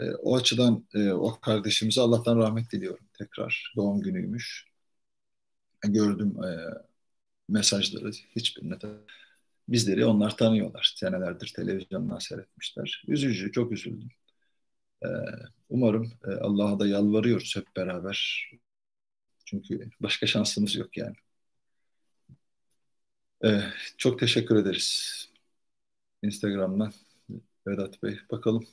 E, o açıdan e, o kardeşimize Allah'tan rahmet diliyorum tekrar. Doğum günüymüş. Gördüm e, mesajları hiçbirine de bizleri onlar tanıyorlar. Senelerdir televizyondan seyretmişler. Üzücü, çok üzüldüm. Ee, umarım e, Allah'a da yalvarıyoruz hep beraber. Çünkü başka şansımız yok yani. Ee, çok teşekkür ederiz. Instagram'dan Vedat Bey. Bakalım.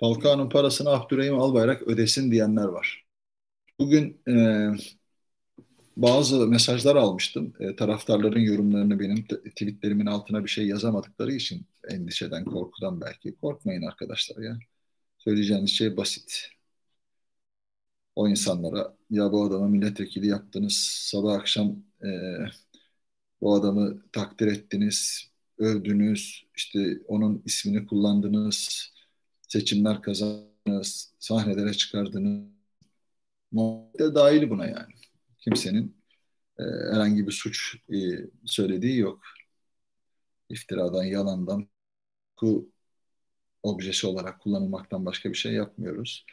Falcao'nun parasını Abdurrahim Albayrak ödesin diyenler var. Bugün e, bazı mesajlar almıştım. E, taraftarların yorumlarını benim tweetlerimin altına bir şey yazamadıkları için endişeden, korkudan belki. Korkmayın arkadaşlar ya. Söyleyeceğiniz şey basit. O insanlara ya bu adamı milletvekili yaptınız, sabah akşam e, bu adamı takdir ettiniz, övdünüz, işte onun ismini kullandınız, seçimler kazandınız, sahnelere çıkardınız. Muhabbete dahil buna yani kimsenin e, herhangi bir suç e, söylediği yok. İftiradan, yalandan ku objesi olarak kullanılmaktan başka bir şey yapmıyoruz.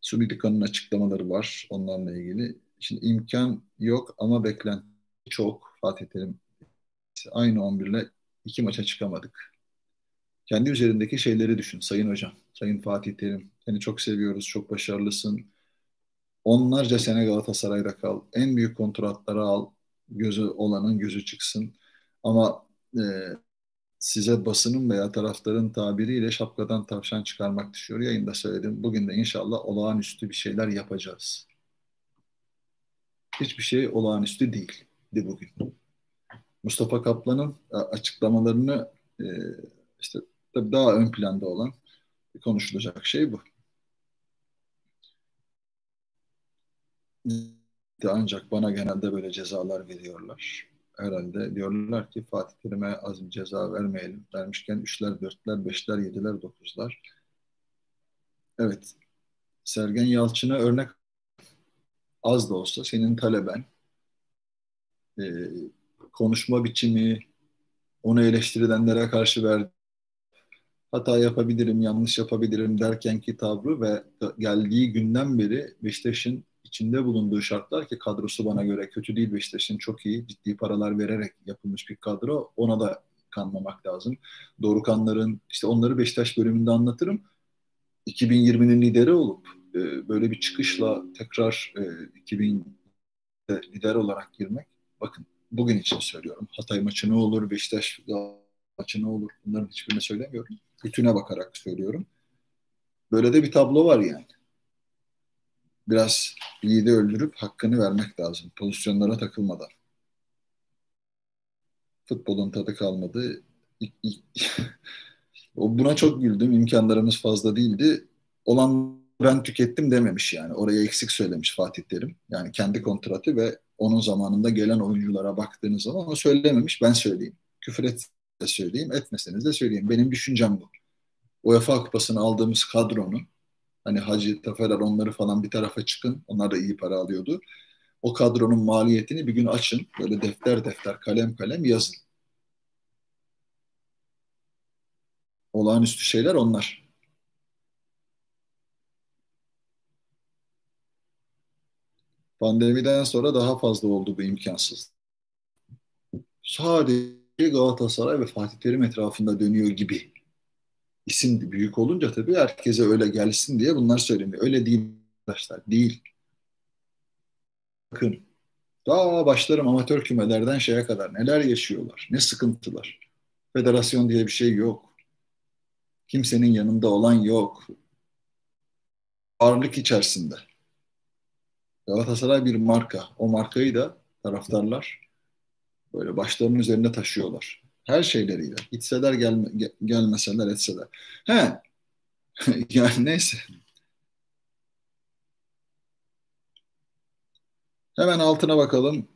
Subidika'nın açıklamaları var onlarla ilgili. Şimdi imkan yok ama beklenti çok. Fatih Terim aynı 11 ile iki maça çıkamadık. Kendi üzerindeki şeyleri düşün Sayın Hocam. Sayın Fatih Terim. Seni çok seviyoruz, çok başarılısın Onlarca sene Galatasaray'da kal. En büyük kontratları al. Gözü olanın gözü çıksın. Ama e, size basının veya taraftarın tabiriyle şapkadan tavşan çıkarmak düşüyor. Yayında söyledim. Bugün de inşallah olağanüstü bir şeyler yapacağız. Hiçbir şey olağanüstü değil de bugün. Mustafa Kaplan'ın e, açıklamalarını e, işte tabii daha ön planda olan konuşulacak şey bu. Ancak bana genelde böyle cezalar veriyorlar. Herhalde diyorlar ki Fatih Terim'e az bir ceza vermeyelim. Vermişken üçler, dörtler, beşler, yediler, dokuzlar. Evet. Sergen Yalçın'a örnek az da olsa senin taleben e, konuşma biçimi onu eleştirilenlere karşı ver hata yapabilirim, yanlış yapabilirim derken ki tavrı ve geldiği günden beri Beşiktaş'ın içinde bulunduğu şartlar ki kadrosu bana göre kötü değil Beşiktaş'ın çok iyi ciddi paralar vererek yapılmış bir kadro ona da kanmamak lazım. Dorukanların işte onları Beşiktaş bölümünde anlatırım. 2020'nin lideri olup e, böyle bir çıkışla tekrar e, 2000'de lider olarak girmek bakın bugün için söylüyorum. Hatay maçı ne olur, Beşiktaş maçı ne olur bunların hiçbirini söylemiyorum. Bütüne bakarak söylüyorum. Böyle de bir tablo var yani biraz yiğidi öldürüp hakkını vermek lazım. Pozisyonlara takılmadan. Futbolun tadı kalmadı. <laughs> Buna çok güldüm. İmkanlarımız fazla değildi. Olan ben tükettim dememiş yani. Oraya eksik söylemiş Fatih Terim. Yani kendi kontratı ve onun zamanında gelen oyunculara baktığınız zaman onu söylememiş. Ben söyleyeyim. Küfür et de söyleyeyim, etmeseniz de söyleyeyim. Benim düşüncem bu. UEFA kupasını aldığımız kadronun Hani Hacı, Taferer onları falan bir tarafa çıkın. Onlar da iyi para alıyordu. O kadronun maliyetini bir gün açın. Böyle defter defter, kalem kalem yazın. olağanüstü şeyler onlar. Pandemiden sonra daha fazla oldu bu imkansız. Sadece Galatasaray ve Fatih Terim etrafında dönüyor gibi. İsim büyük olunca tabii herkese öyle gelsin diye bunlar söyleniyor. Öyle değil arkadaşlar, değil. Bakın, daha başlarım amatör kümelerden şeye kadar neler yaşıyorlar, ne sıkıntılar. Federasyon diye bir şey yok. Kimsenin yanında olan yok. Ağırlık içerisinde. Galatasaray bir marka. O markayı da taraftarlar böyle başlarının üzerinde taşıyorlar. Her şeyleriyle. Gitseler gelme, gelmeseler etseler. He. <laughs> yani neyse. Hemen altına bakalım.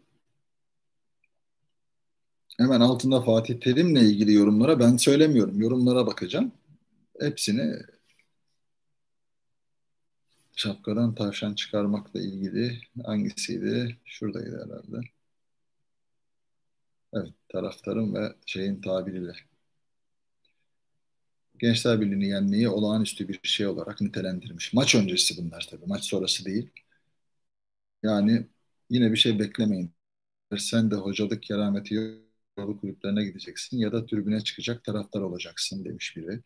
Hemen altında Fatih Terim'le ilgili yorumlara ben söylemiyorum. Yorumlara bakacağım. Hepsini şapkadan tavşan çıkarmakla ilgili hangisiydi? Şuradaydı herhalde. Evet, taraftarın ve şeyin tabiriyle. Gençler Birliği'ni yenmeyi olağanüstü bir şey olarak nitelendirmiş. Maç öncesi bunlar tabii, maç sonrası değil. Yani yine bir şey beklemeyin. Sen de hocalık kerameti yolu kulüplerine gideceksin ya da tribüne çıkacak taraftar olacaksın demiş biri.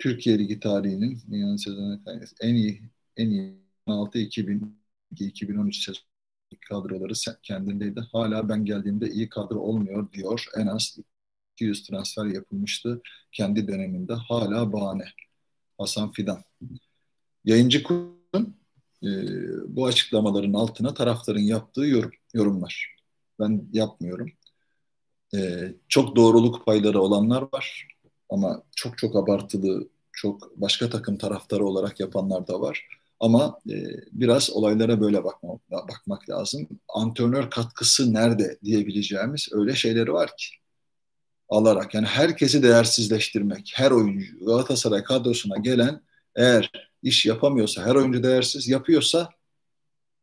Türkiye Ligi tarihinin sezonu en iyi en iyi 16 2000 2013 sezon kadroları kendindeydi. Hala ben geldiğimde iyi kadro olmuyor diyor. En az 200 transfer yapılmıştı kendi döneminde. Hala bahane. Hasan Fidan. Yayıncı kurulun e, bu açıklamaların altına taraftarın yaptığı yorum, yorumlar. Ben yapmıyorum. E, çok doğruluk payları olanlar var ama çok çok abartılı, çok başka takım taraftarı olarak yapanlar da var. Ama e, biraz olaylara böyle bakmak, bakmak lazım. Antrenör katkısı nerede diyebileceğimiz öyle şeyleri var ki. Alarak yani herkesi değersizleştirmek. Her oyuncu Galatasaray kadrosuna gelen eğer iş yapamıyorsa, her oyuncu değersiz yapıyorsa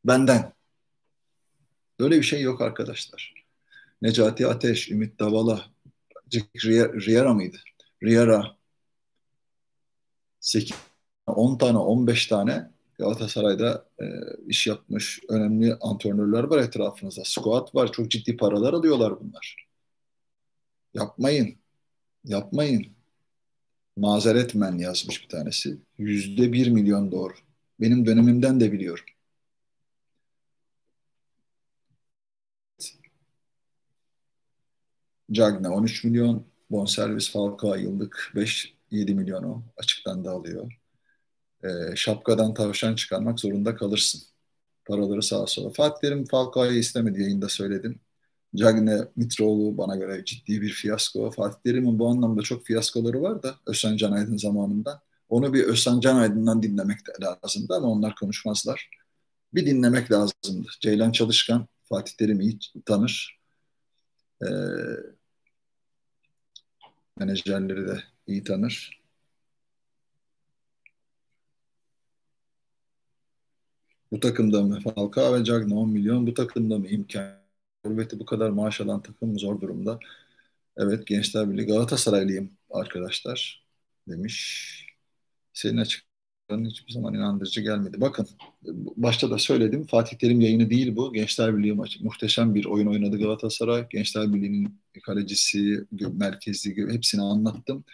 benden. Öyle bir şey yok arkadaşlar. Necati Ateş, Ümit Davala, Riera mıydı? Riera 8 10 tane 15 tane Galatasaray'da e, iş yapmış önemli antrenörler var etrafınızda. Squad var. Çok ciddi paralar alıyorlar bunlar. Yapmayın. Yapmayın. Mazeretmen yazmış bir tanesi. Yüzde bir milyon doğru. Benim dönemimden de biliyorum. Cagne 13 milyon. Bonservis Falcao yıllık 5-7 milyon o. Açıktan da alıyor e, şapkadan tavşan çıkarmak zorunda kalırsın. Paraları sağa sola. Fatih Terim istemedi yayında söyledim. Cagne Mitroğlu bana göre ciddi bir fiyasko. Fatih Terim'in bu anlamda çok fiyaskoları var da Özcan Can Aydın zamanında. Onu bir Özcan Can Aydın'dan dinlemek lazımdı ama onlar konuşmazlar. Bir dinlemek lazımdı. Ceylan Çalışkan Fatih Terim iyi tanır. Ee, menajerleri de iyi tanır. Bu takımda mı Falcao ve Cagney 10 milyon bu takımda mı imkan? Forvet'i bu kadar maaş alan takım zor durumda. Evet Gençler Birliği Galatasaraylıyım arkadaşlar demiş. Senin açıklaman hiçbir zaman inandırıcı gelmedi. Bakın başta da söyledim Fatih Terim yayını değil bu. Gençler Birliği maçı. Muhteşem bir oyun oynadı Galatasaray. Gençler Birliği'nin kalecisi, merkezli hepsini anlattım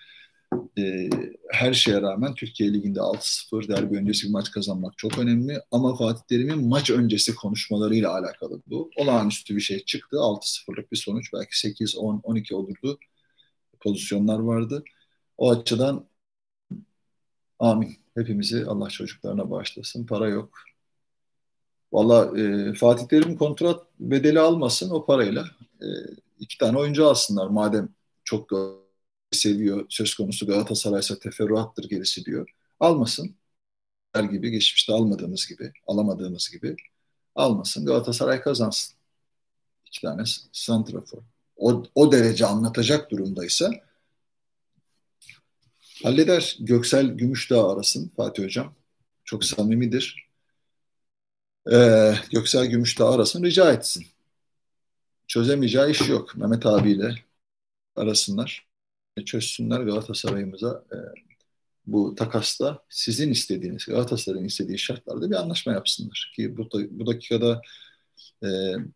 e, her şeye rağmen Türkiye Ligi'nde 6-0 derbi öncesi bir maç kazanmak çok önemli. Ama Fatih Terim'in maç öncesi konuşmalarıyla alakalı bu. Olağanüstü bir şey çıktı. 6-0'lık bir sonuç. Belki 8, 10, 12 olurdu. Pozisyonlar vardı. O açıdan amin. Hepimizi Allah çocuklarına bağışlasın. Para yok. Valla e, Fatih Terim kontrat bedeli almasın o parayla. E, iki tane oyuncu alsınlar madem çok seviyor. Söz konusu Galatasaray ise teferruattır gerisi diyor. Almasın. Gibi geçmişte almadığımız gibi, alamadığımız gibi almasın. Galatasaray kazansın. İki tane santrafor. O, o derece anlatacak durumdaysa halleder. Göksel Gümüşdağ arasın Fatih Hocam. Çok samimidir. Ee, Göksel Gümüşdağ arasın rica etsin. Çözemeyeceği iş yok. Mehmet abiyle arasınlar çözsünler Galatasaray'ımıza e, bu takasta sizin istediğiniz, Galatasaray'ın istediği şartlarda bir anlaşma yapsınlar. Ki bu, bu dakikada e,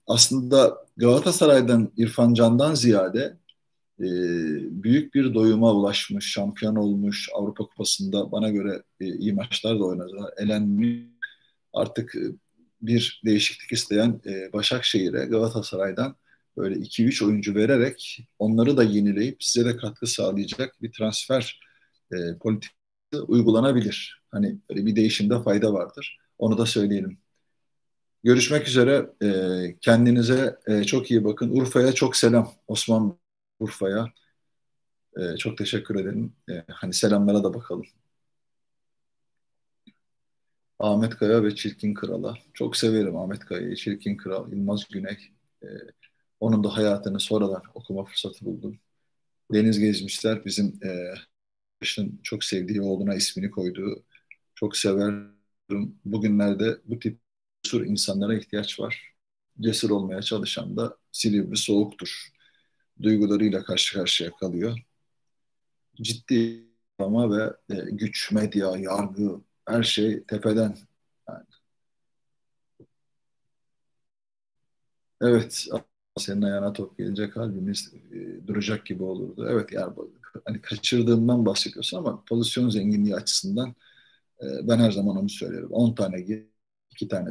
aslında Galatasaray'dan İrfan Can'dan ziyade e, büyük bir doyuma ulaşmış, şampiyon olmuş, Avrupa Kupası'nda bana göre e, iyi maçlar da oynadılar. Elenmiş artık e, bir değişiklik isteyen e, Başakşehir'e Galatasaray'dan böyle 2-3 oyuncu vererek onları da yenileyip size de katkı sağlayacak bir transfer e, politikası uygulanabilir. Hani böyle bir değişimde fayda vardır. Onu da söyleyelim. Görüşmek üzere. E, kendinize e, çok iyi bakın. Urfa'ya çok selam. Osman Urfa'ya. E, çok teşekkür ederim. E, hani selamlara da bakalım. Ahmet Kaya ve Çirkin Kral'a. Çok severim Ahmet Kaya'yı. Çirkin Kral, İlmaz Güney. E, onun da hayatını sonradan okuma fırsatı buldum. Deniz Gezmişler bizim e, çok sevdiği oğluna ismini koyduğu. Çok severim. Bugünlerde bu tip cesur insanlara ihtiyaç var. Cesur olmaya çalışan da Silivri soğuktur. Duygularıyla karşı karşıya kalıyor. Ciddi ama ve e, güç, medya, yargı, her şey tepeden. Yani. Evet, senin ayağına top gelince kalbimiz e, duracak gibi olurdu. Evet yani hani kaçırdığından bahsediyorsun ama pozisyon zenginliği açısından e, ben her zaman onu söylerim. 10 tane gir, 2 tane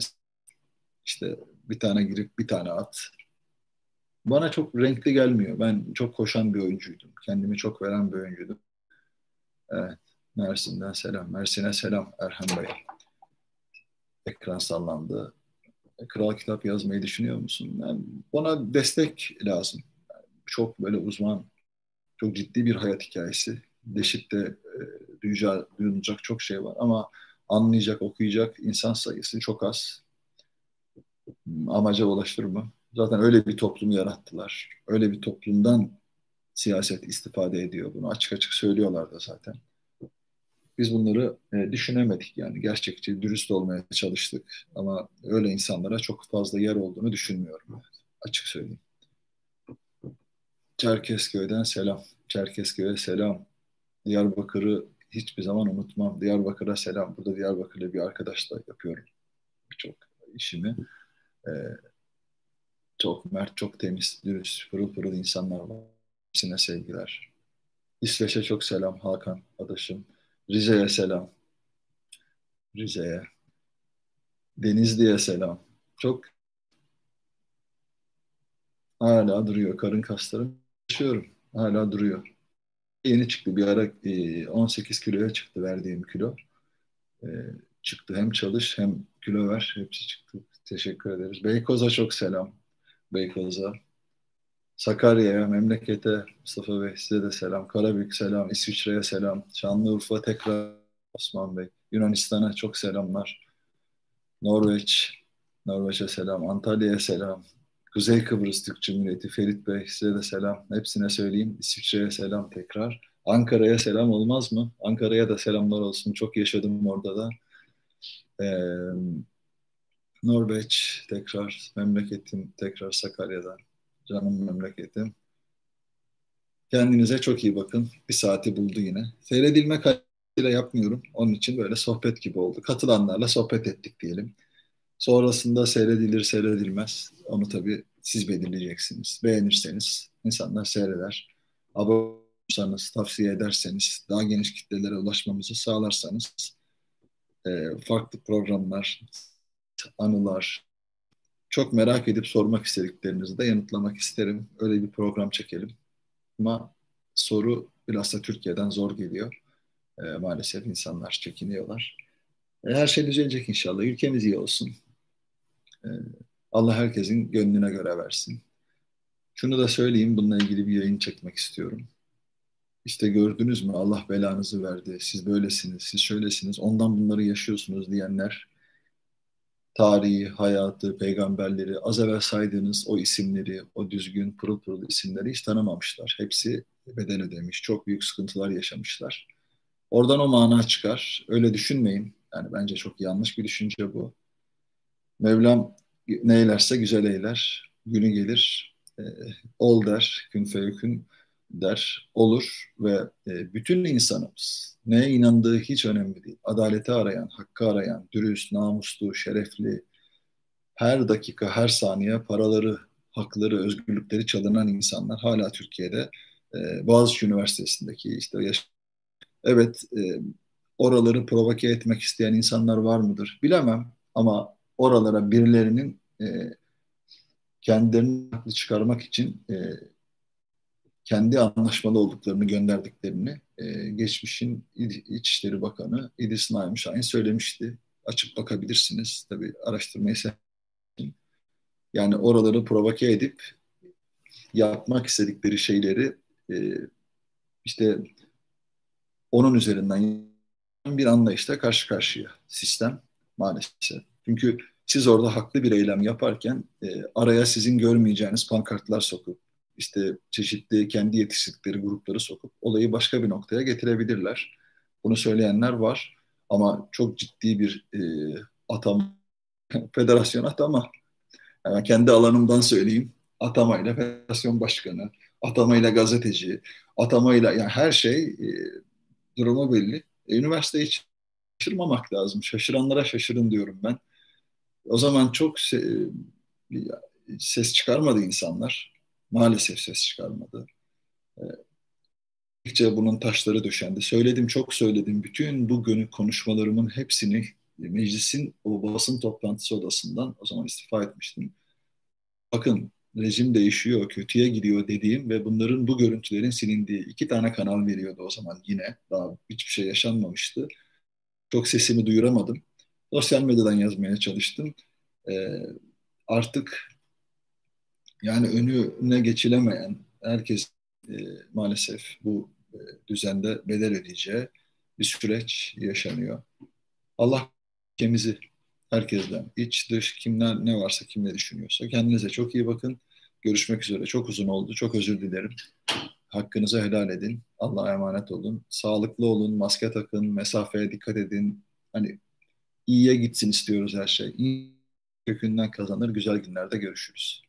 işte bir tane girip bir tane at. Bana çok renkli gelmiyor. Ben çok koşan bir oyuncuydum. Kendimi çok veren bir oyuncuydum. Evet. Mersin'den selam. Mersin'e selam Erhan Bey. Ekran sallandı. Kral kitap yazmayı düşünüyor musun? Yani bana destek lazım. Yani çok böyle uzman, çok ciddi bir hayat hikayesi. Deşit'te e, duyacağı, duyulacak çok şey var ama anlayacak, okuyacak insan sayısı çok az. Amaca ulaştır mı? Zaten öyle bir toplum yarattılar. Öyle bir toplumdan siyaset istifade ediyor bunu. Açık açık söylüyorlar da zaten. Biz bunları e, düşünemedik yani. Gerçekçi, dürüst olmaya çalıştık. Ama öyle insanlara çok fazla yer olduğunu düşünmüyorum. Açık söyleyeyim. Çerkezköy'den selam. Çerkezköy'e selam. Diyarbakır'ı hiçbir zaman unutmam. Diyarbakır'a selam. Burada Diyarbakır'la bir arkadaşla yapıyorum birçok işimi. Ee, çok mert, çok temiz, dürüst, pırıl pırıl insanlar var. Hepsine sevgiler. İsveç'e çok selam Hakan, adaşım. Rize'ye selam. Rize'ye. Denizli'ye selam. Çok hala duruyor. Karın kaslarım yaşıyorum. Hala duruyor. Yeni çıktı. Bir ara 18 e, kiloya çıktı verdiğim kilo. E, çıktı. Hem çalış hem kilo ver. Hepsi çıktı. Teşekkür ederiz. Beykoz'a çok selam. Beykoz'a. Sakarya'ya, memlekete, Mustafa Bey size de selam. Karabük selam, İsviçre'ye selam. Şanlıurfa tekrar Osman Bey. Yunanistan'a çok selamlar. Norveç, Norveç'e selam. Antalya'ya selam. Kuzey Kıbrıs Türk Cumhuriyeti Ferit Bey size de selam. Hepsine söyleyeyim. İsviçre'ye selam tekrar. Ankara'ya selam olmaz mı? Ankara'ya da selamlar olsun. Çok yaşadım orada da. Ee, Norveç tekrar, memleketim tekrar Sakarya'da. Canım memleketim. Kendinize çok iyi bakın. Bir saati buldu yine. Seyredilme kaydıyla yapmıyorum. Onun için böyle sohbet gibi oldu. Katılanlarla sohbet ettik diyelim. Sonrasında seyredilir seyredilmez. Onu tabii siz belirleyeceksiniz. Beğenirseniz insanlar seyreder. Abone olursanız, tavsiye ederseniz, daha geniş kitlelere ulaşmamızı sağlarsanız e, farklı programlar, anılar, çok merak edip sormak istediklerinizi de yanıtlamak isterim. Öyle bir program çekelim. Ama soru bilhassa Türkiye'den zor geliyor. E, maalesef insanlar çekiniyorlar. E, her şey düzelecek inşallah. Ülkemiz iyi olsun. E, Allah herkesin gönlüne göre versin. Şunu da söyleyeyim, bununla ilgili bir yayın çekmek istiyorum. İşte gördünüz mü Allah belanızı verdi, siz böylesiniz, siz şöylesiniz, ondan bunları yaşıyorsunuz diyenler tarihi, hayatı, peygamberleri, az evvel saydığınız o isimleri, o düzgün, pırıl pırıl isimleri hiç tanımamışlar. Hepsi bedel ödemiş, çok büyük sıkıntılar yaşamışlar. Oradan o mana çıkar. Öyle düşünmeyin. Yani bence çok yanlış bir düşünce bu. Mevlam ne eylerse güzel eyler. Günü gelir, e, ol der, kün feyekün. Der, olur ve e, bütün insanımız neye inandığı hiç önemli değil. Adaleti arayan, hakkı arayan, dürüst, namuslu, şerefli, her dakika, her saniye paraları, hakları, özgürlükleri çalınan insanlar hala Türkiye'de e, Boğaziçi Üniversitesi'ndeki işte yaş Evet, e, oraları provoke etmek isteyen insanlar var mıdır? Bilemem ama oralara birilerinin e, kendilerini haklı çıkarmak için e, kendi anlaşmalı olduklarını gönderdiklerini e, geçmişin İçişleri Bakanı İdris Naim Şahin söylemişti. Açıp bakabilirsiniz. Tabii araştırmayı sevdim. Yani oraları provoke edip yapmak istedikleri şeyleri e, işte onun üzerinden bir anlayışla karşı karşıya sistem maalesef. Çünkü siz orada haklı bir eylem yaparken e, araya sizin görmeyeceğiniz pankartlar sokup işte çeşitli kendi yetiştirdikleri grupları sokup olayı başka bir noktaya getirebilirler. Bunu söyleyenler var ama çok ciddi bir e, atam <laughs> federasyon atama yani kendi alanımdan söyleyeyim atamayla federasyon başkanı atamayla gazeteci atamayla yani her şey e, durumu belli. E, üniversite hiç şaşırmamak lazım. Şaşıranlara şaşırın diyorum ben. O zaman çok se- ses çıkarmadı insanlar. Maalesef ses çıkarmadı. E, bunun taşları döşendi. Söyledim, çok söyledim. Bütün bu günü konuşmalarımın hepsini meclisin o basın toplantısı odasından o zaman istifa etmiştim. Bakın rejim değişiyor, kötüye gidiyor dediğim ve bunların bu görüntülerin silindiği iki tane kanal veriyordu o zaman yine. Daha hiçbir şey yaşanmamıştı. Çok sesimi duyuramadım. Sosyal medyadan yazmaya çalıştım. Ee, artık yani önüne geçilemeyen herkes e, maalesef bu e, düzende bedel ödeyeceği bir süreç yaşanıyor. Allah ülkemizi herkesten, iç dış kimler ne varsa kim ne düşünüyorsa kendinize çok iyi bakın. Görüşmek üzere. Çok uzun oldu. Çok özür dilerim. Hakkınızı helal edin. Allah'a emanet olun. Sağlıklı olun. Maske takın. Mesafeye dikkat edin. Hani iyiye gitsin istiyoruz her şey. İyi kökünden kazanır. Güzel günlerde görüşürüz.